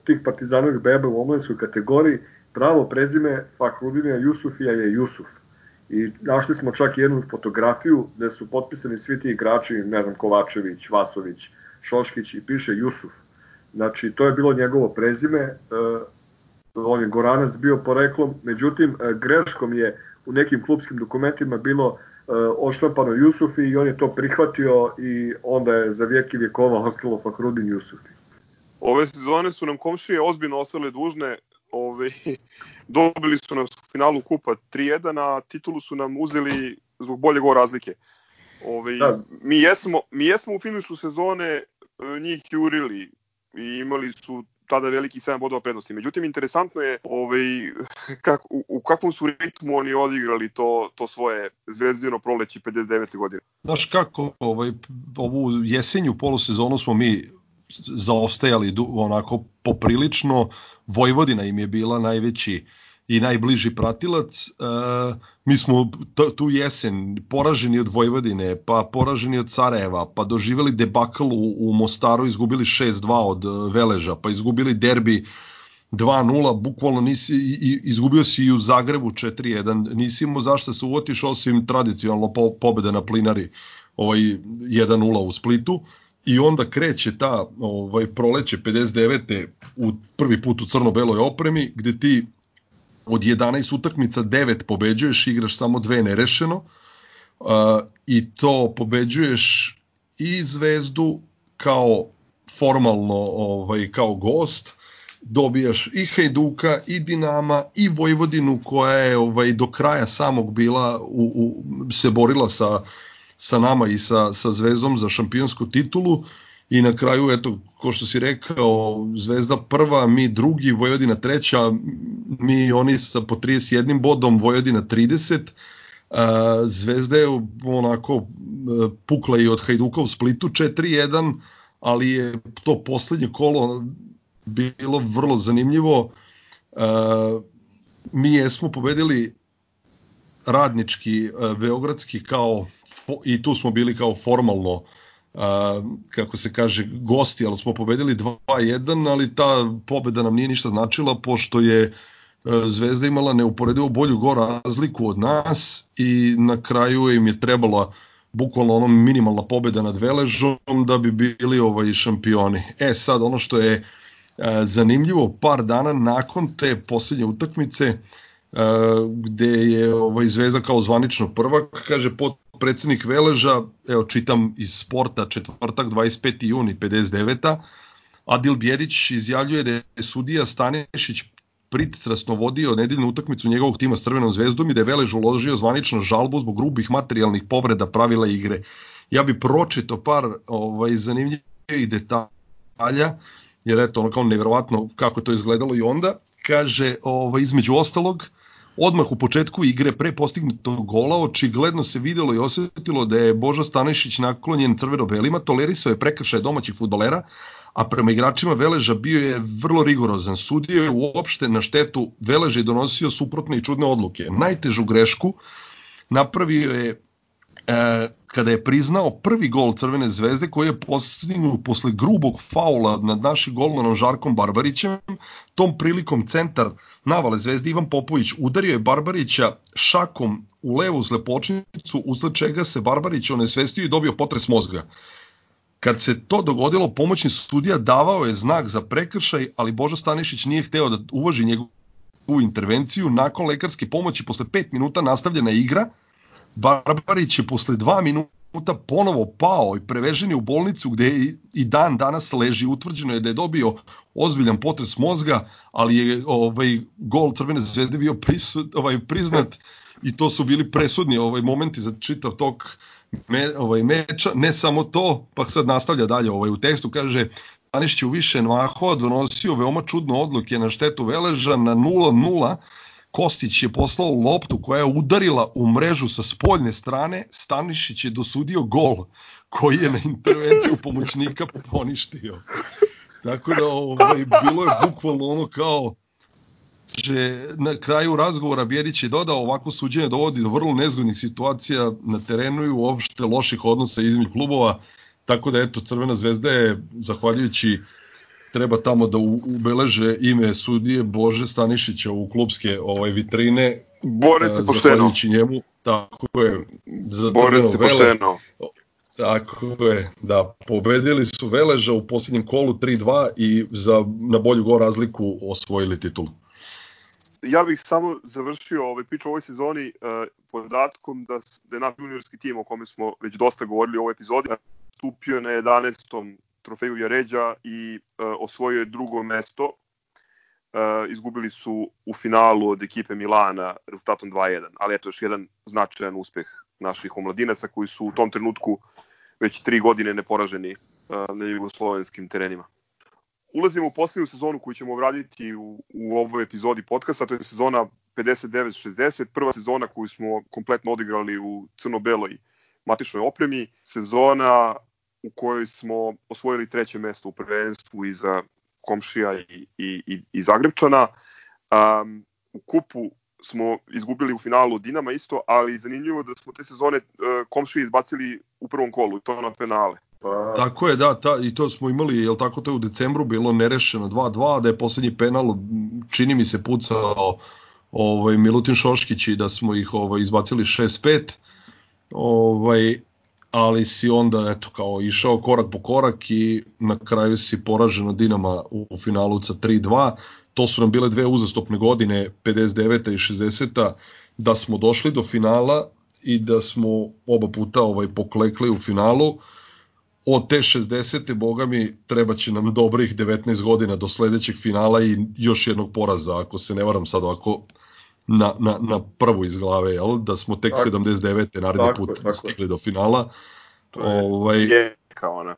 tih partizanovih beba u omladinskoj kategoriji, pravo prezime Fahrudina Jusufija je Jusuf. I našli smo čak jednu fotografiju gde su potpisani svi ti igrači, ne znam, Kovačević, Vasović, Šoškić i piše Jusuf. Znači, to je bilo njegovo prezime, uh, on je Goranac bio poreklom, međutim, greškom je u nekim klubskim dokumentima bilo oštampano Jusufi i on je to prihvatio i onda je za vijek i vjekova ostalo Fahrudin Jusufi. Ove sezone su nam komšije ozbiljno ostale dužne, ove, [laughs] dobili su nas u finalu kupa 3-1, a titulu su nam uzeli zbog bolje go razlike. Ove, da. mi, jesmo, mi jesmo u finišu sezone e, njih jurili i imali su tada veliki 7 bodova prednosti. Međutim, interesantno je ovaj, [laughs] kak, u, u kakvom su ritmu oni odigrali to, to svoje zvezdino proleći 59. godine. Znaš kako, ovaj, ovu jesenju polusezonu smo mi zaostajali onako poprilično. Vojvodina im je bila najveći i najbliži pratilac. E, mi smo tu jesen poraženi od Vojvodine, pa poraženi od Sarajeva, pa doživeli debakl u, Mostaru, izgubili 6-2 od e, Veleža, pa izgubili derbi 2-0, bukvalno nisi, izgubio si i u Zagrebu 4-1, nisi imao zašto se uvotiš osim tradicionalno po, pobede na plinari ovaj 1-0 u Splitu i onda kreće ta ovaj proleće 59. u prvi put u crno-beloj opremi gde ti od 11 utakmica 9 pobeđuješ, igraš samo dve nerešeno uh, i to pobeđuješ i Zvezdu kao formalno ovaj kao gost dobijaš i Hajduka i Dinama i Vojvodinu koja je ovaj do kraja samog bila u, u se borila sa sa nama i sa, sa Zvezdom za šampionsku titulu i na kraju, eto, ko što si rekao, Zvezda prva, mi drugi, Vojvodina treća, mi oni sa po 31 bodom, Vojvodina 30, Zvezda je onako e, pukla i od Hajduka u Splitu 4-1, ali je to poslednje kolo bilo vrlo zanimljivo. Mi jesmo pobedili radnički, e, beogradski kao i tu smo bili kao formalno a, kako se kaže gosti, ali smo pobedili 2-1, ali ta pobeda nam nije ništa značila pošto je Zvezda imala neuporedivo bolju go razliku od nas i na kraju im je trebala bukvalno ono minimalna pobeda nad Veležom da bi bili ovaj šampioni. E sad ono što je zanimljivo par dana nakon te poslednje utakmice gde je ovaj Zvezda kao zvanično prvak, kaže pod predsednik Veleža, evo čitam iz sporta, četvrtak 25. juni 59. Adil Bjedić izjavljuje da je sudija Stanišić pristrasno vodio nedeljnu utakmicu njegovog tima s Crvenom zvezdom i da je Velež uložio zvanično žalbu zbog grubih materijalnih povreda pravila igre. Ja bi pročito par ovaj, zanimljivih detalja, jer eto ono kao neverovatno kako to izgledalo i onda, kaže ovaj, između ostalog, Odmah u početku igre pre postignutog gola očigledno se videlo i osetilo da je Boža Stanišić naklonjen crveno-belima, tolerisao je prekršaje domaćih futbalera, a prema igračima Veleža bio je vrlo rigorozan. Sudio je uopšte na štetu Veleža i donosio suprotne i čudne odluke. Najtežu grešku napravio je e, kada je priznao prvi gol Crvene zvezde koji je postignut posle grubog faula nad našim golmanom Žarkom Barbarićem, tom prilikom centar navale zvezde Ivan Popović udario je Barbarića šakom u levu slepočnicu, usled čega se Barbarić onesvestio i dobio potres mozga. Kad se to dogodilo, pomoćni sudija davao je znak za prekršaj, ali Božo Stanišić nije hteo da uvaži njegovu intervenciju. Nakon lekarske pomoći, posle 5 minuta nastavljena igra, Barbarić je posle 2 minuta ponovo pao i prevežen je u bolnicu gde i, i dan danas leži. Utvrđeno je da je dobio ozbiljan potres mozga, ali je ovaj gol Crvene zvezde bio pris, ovaj, priznat i to su bili presudni ovaj momenti za čitav tok me, ovaj meča, ne samo to, pa sad nastavlja dalje ovaj u tekstu kaže Anišić u više mahova donosio veoma čudne odluke na štetu Veleža na 0-0 Kostić je poslao loptu koja je udarila u mrežu sa spoljne strane, Stanišić je dosudio gol koji je na intervenciju pomoćnika poništio. Tako da ovaj, bilo je bukvalno ono kao že na kraju razgovora Bjerić je dodao ovako suđenje dovodi do vrlo nezgodnih situacija na terenu i uopšte loših odnosa između klubova, tako da eto Crvena zvezda je zahvaljujući treba tamo da ubeleže ime sudije Bože Stanišića u klubske ovaj vitrine. Bore se pošteno. njemu, tako je, za Bore se vele, pošteno. Tako je, da, pobedili su Veleža u posljednjem kolu 3-2 i za, na bolju go razliku osvojili titulu. Ja bih samo završio ovaj pič u ovoj sezoni uh, podatkom da, da je naš juniorski tim o kome smo već dosta govorili u ovoj epizodi stupio na 11 trofeju Jaređa i uh, osvojio je drugo mesto. Uh, izgubili su u finalu od ekipe Milana rezultatom 2-1, ali eto još jedan značajan uspeh naših omladinaca koji su u tom trenutku već tri godine neporaženi uh, na jugoslovenskim terenima. Ulazimo u poslednju sezonu koju ćemo obraditi u, u ovoj epizodi podcasta, to je sezona 59-60, prva sezona koju smo kompletno odigrali u crno-beloj matičnoj opremi, sezona u kojoj smo osvojili treće mesto u prvenstvu iza Komšija i, i, i, i Zagrebčana. Um, u kupu smo izgubili u finalu Dinama isto, ali zanimljivo da smo te sezone uh, Komšije izbacili u prvom kolu, to na penale. Pa... Tako je, da, ta, i to smo imali, jel tako to je u decembru bilo nerešeno 2-2, da je poslednji penal, čini mi se, pucao ovaj, Milutin Šoškić i da smo ih ovaj, izbacili 6-5. Ovaj, ali si onda eto kao išao korak po korak i na kraju si poražen od Dinama u, finalu sa 3-2. To su nam bile dve uzastopne godine, 59. i 60. da smo došli do finala i da smo oba puta ovaj poklekli u finalu. Od te 60. boga mi treba će nam dobrih 19 godina do sledećeg finala i još jednog poraza, ako se ne varam sad ovako na, na, na prvu iz glave, jel? da smo tek tako, 79. naredni put tako. stigli do finala. To je ovaj, Rijeka ona.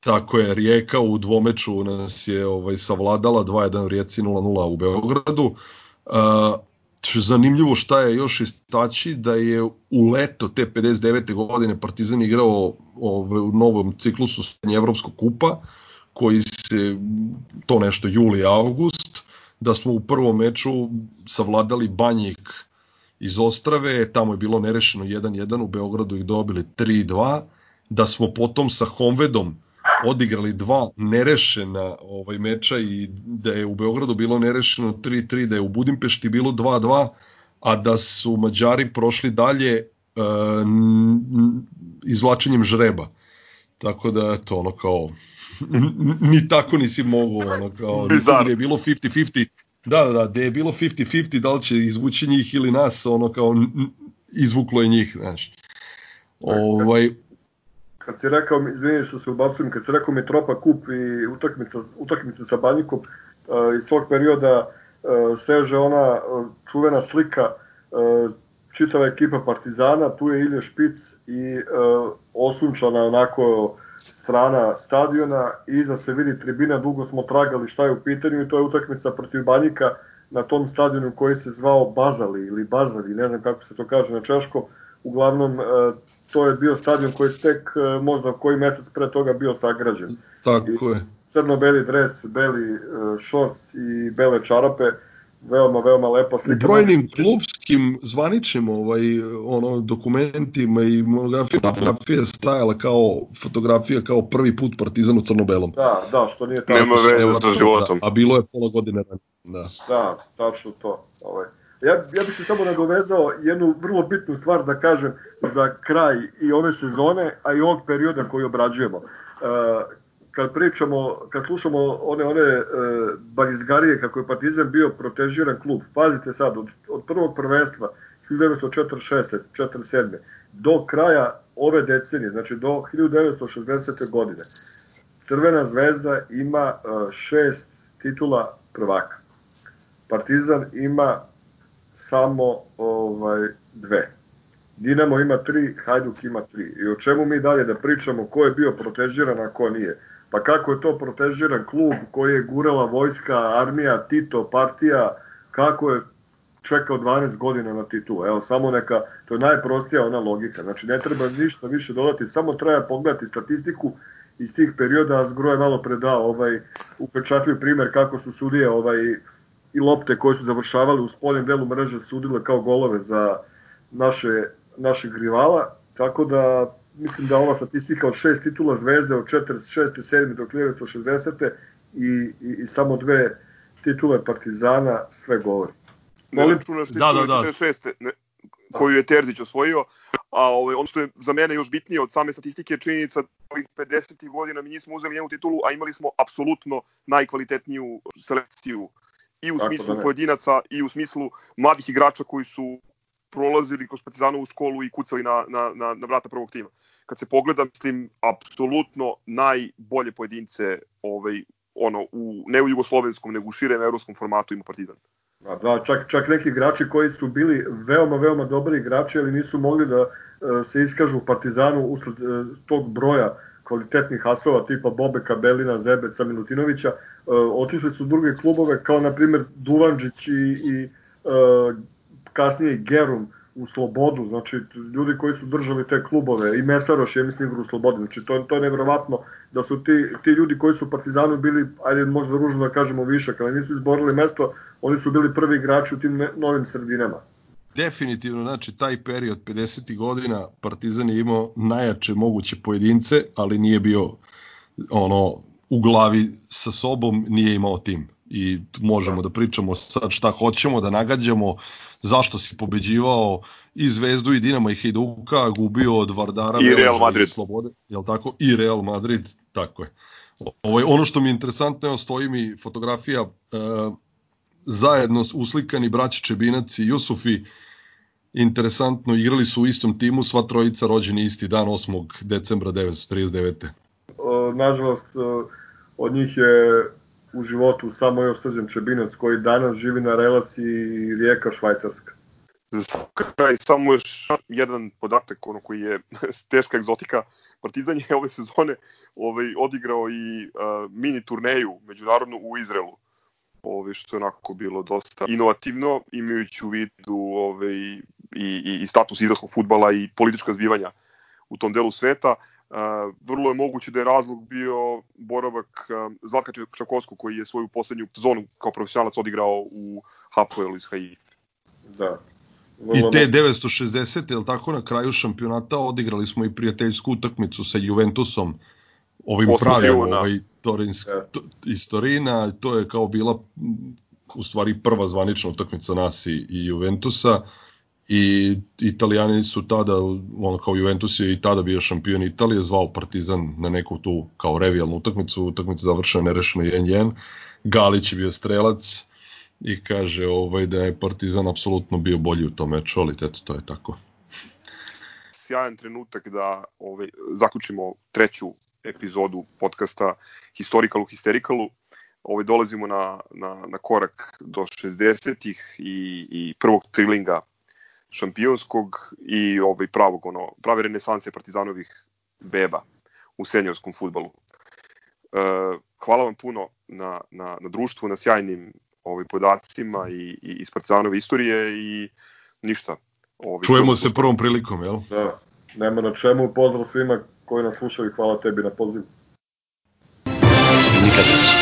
Tako je, Rijeka u dvomeču nas je ovaj, savladala 2-1 Rijeci 0-0 u Beogradu. Uh, zanimljivo šta je još istaći da je u leto te 59. godine Partizan igrao ovaj, u novom ciklusu Evropskog kupa koji se to nešto juli avgust da smo u prvom meču savladali Banjik iz Ostrave, tamo je bilo nerešeno 1-1, u Beogradu ih dobili 3-2, da smo potom sa Honvedom odigrali dva nerešena ovaj meča i da je u Beogradu bilo nerešeno 3-3, da je u Budimpešti bilo 2-2, a da su Mađari prošli dalje uh, izvlačenjem žreba. Tako da, eto, ono kao, ni tako nisi mogu, ono kao, gde je bilo 50-50, da, da, da, gde je bilo 50-50, da li će izvući njih ili nas, ono kao, izvuklo je njih, znaš. Ovaj, kad si rekao, izvini što se ubacujem, kad si rekao Mitropa Kup i utakmica, utakmica sa Banjikom, uh, iz tog perioda uh, seže ona uh, čuvena slika uh, čitava ekipa Partizana, tu je Ilja Špic i uh, osunčana onako strana stadiona, iza se vidi tribina, dugo smo tragali šta je u pitanju i to je utakmica protiv Banjika na tom stadionu koji se zvao Bazali ili Bazali, ne znam kako se to kaže na češkom, uglavnom e, to je bio stadion koji tek e, možda koji mesec pre toga bio sagrađen. Tako je. crno-beli dres, beli uh, šorc i bele čarape, veoma, veoma lepa slika. U brojnim klubskim zvaničnim ovaj, ono, dokumentima i monografija, fotografija je stajala kao fotografija kao prvi put Partizan u crno-belom. Da, da, što nije tako. Nema veze sa životom. A bilo je pola godine ranije. Da. Da, tačno to. Ovaj. Ja, ja bih se samo nadovezao jednu vrlo bitnu stvar da kažem za kraj i ove sezone, a i ovog perioda koji obrađujemo. Uh, kad pričamo, kad slušamo one one e, barizgarije kako je Partizan bio protežiran klub, pazite sad, od, od prvog prvenstva 1946. 47. do kraja ove decenije, znači do 1960. godine, Crvena zvezda ima e, šest titula prvaka. Partizan ima samo ovaj dve. Dinamo ima tri, Hajduk ima tri. I o čemu mi dalje da pričamo, ko je bio protežiran, a ko nije. Pa kako je to protežiran klub koji je gurala vojska, armija, Tito, partija, kako je čekao 12 godina na titulu. Evo, samo neka, to je najprostija ona logika. Znači, ne treba ništa više dodati, samo treba pogledati statistiku iz tih perioda, a Zgro je malo predao ovaj, upečatljiv primer kako su sudije ovaj, i lopte koje su završavali u spoljem delu mreže sudile kao golove za naše, našeg rivala, tako da mislim da ova statistika od šest titula zvezde od 46. 7. do 1960. I, i, i samo dve titule Partizana sve govori. Ne računaš da, da, da. 46. Ne, koju je Terzić osvojio, a ovaj, ono što je za mene još bitnije od same statistike je činjenica da ovih 50. godina mi nismo uzeli njenu titulu, a imali smo apsolutno najkvalitetniju selekciju i u Tako smislu da pojedinaca i u smislu mladih igrača koji su prolazili kroz Partizanovu školu i kucali na, na, na, na vrata prvog tima. Kad se pogleda, mislim, apsolutno najbolje pojedince ovaj, ono, u, ne u jugoslovenskom, nego u širem evropskom formatu ima Partizan. A da, čak, čak neki igrači koji su bili veoma, veoma dobri igrači, ali nisu mogli da uh, se iskažu u Partizanu usled uh, tog broja kvalitetnih asova tipa Bobe Kabelina, Zebeca, Milutinovića, uh, otišli su u druge klubove kao na primjer Duvanđić i, i uh, kasnije Gerum u Slobodu, znači ljudi koji su držali te klubove i Mesaroš je mislim igra u Slobodi, znači to, to je nevjerovatno da su ti, ti ljudi koji su Partizanu bili, ajde možda ružno da kažemo višak, ali nisu izborili mesto, oni su bili prvi igrači u tim novim sredinama. Definitivno, znači taj period 50. godina Partizan je imao najjače moguće pojedince, ali nije bio ono u glavi sa sobom, nije imao tim i možemo da pričamo sad šta hoćemo, da nagađamo, zašto si pobeđivao i Zvezdu i Dinamo i Hajduka, gubio od Vardara i Real Madrid. I Slobode, jel tako? I Real Madrid, tako je. Ovo, ono što mi je interesantno, evo stoji mi fotografija e, zajedno uslikani braći Čebinac i Jusufi, interesantno, igrali su u istom timu, sva trojica rođeni isti dan 8. decembra 1939. O, nažalost, od njih je u životu samo još Srđan Čebinac koji danas živi na relaciji Rijeka Švajcarska. Za kraj samo još jedan podatak ono koji je [laughs] teška egzotika. Partizan je ove sezone ovaj, odigrao i uh, mini turneju međunarodnu u Izraelu. Ovaj, što je onako bilo dosta inovativno, imajući u vidu ovaj, i, i, i status izraelskog futbala i politička zbivanja u tom delu sveta. Uh, vrlo je moguće da je razlog bio boravak uh, Zlatka Čakovskog koji je svoju poslednju sezonu kao profesionalac odigrao u Hapoelu iz Haifa. Da. I te 960. je tako na kraju šampionata odigrali smo i prijateljsku utakmicu sa Juventusom ovim pravim ovaj Torins, yeah. to, iz Torina, to je kao bila u stvari prva zvanična utakmica nas i, i Juventusa i italijani su tada, ono kao Juventus je i tada bio šampion Italije, zvao Partizan na neku tu kao revijalnu utakmicu, utakmica završena nerešeno 1-1, Galić je bio strelac i kaže ovaj da je Partizan apsolutno bio bolji u tom meču, ali eto to je tako. Sjajan trenutak da ovaj, zaključimo treću epizodu podcasta Historical u Hysterikalu. Ovaj, dolazimo na, na, na korak do 60-ih i, i prvog trilinga šampionskog i ovaj pravog ono prave renesanse Partizanovih beba u seniorskom fudbalu. E, hvala vam puno na, na, na društvu, na sjajnim ovaj, podacima i, i iz Partizanove istorije i ništa. Ovaj, Čujemo se prvom prilikom, jel? Da, nema na čemu. Pozdrav svima koji nas slušaju, hvala tebi na pozivu. Nikadić.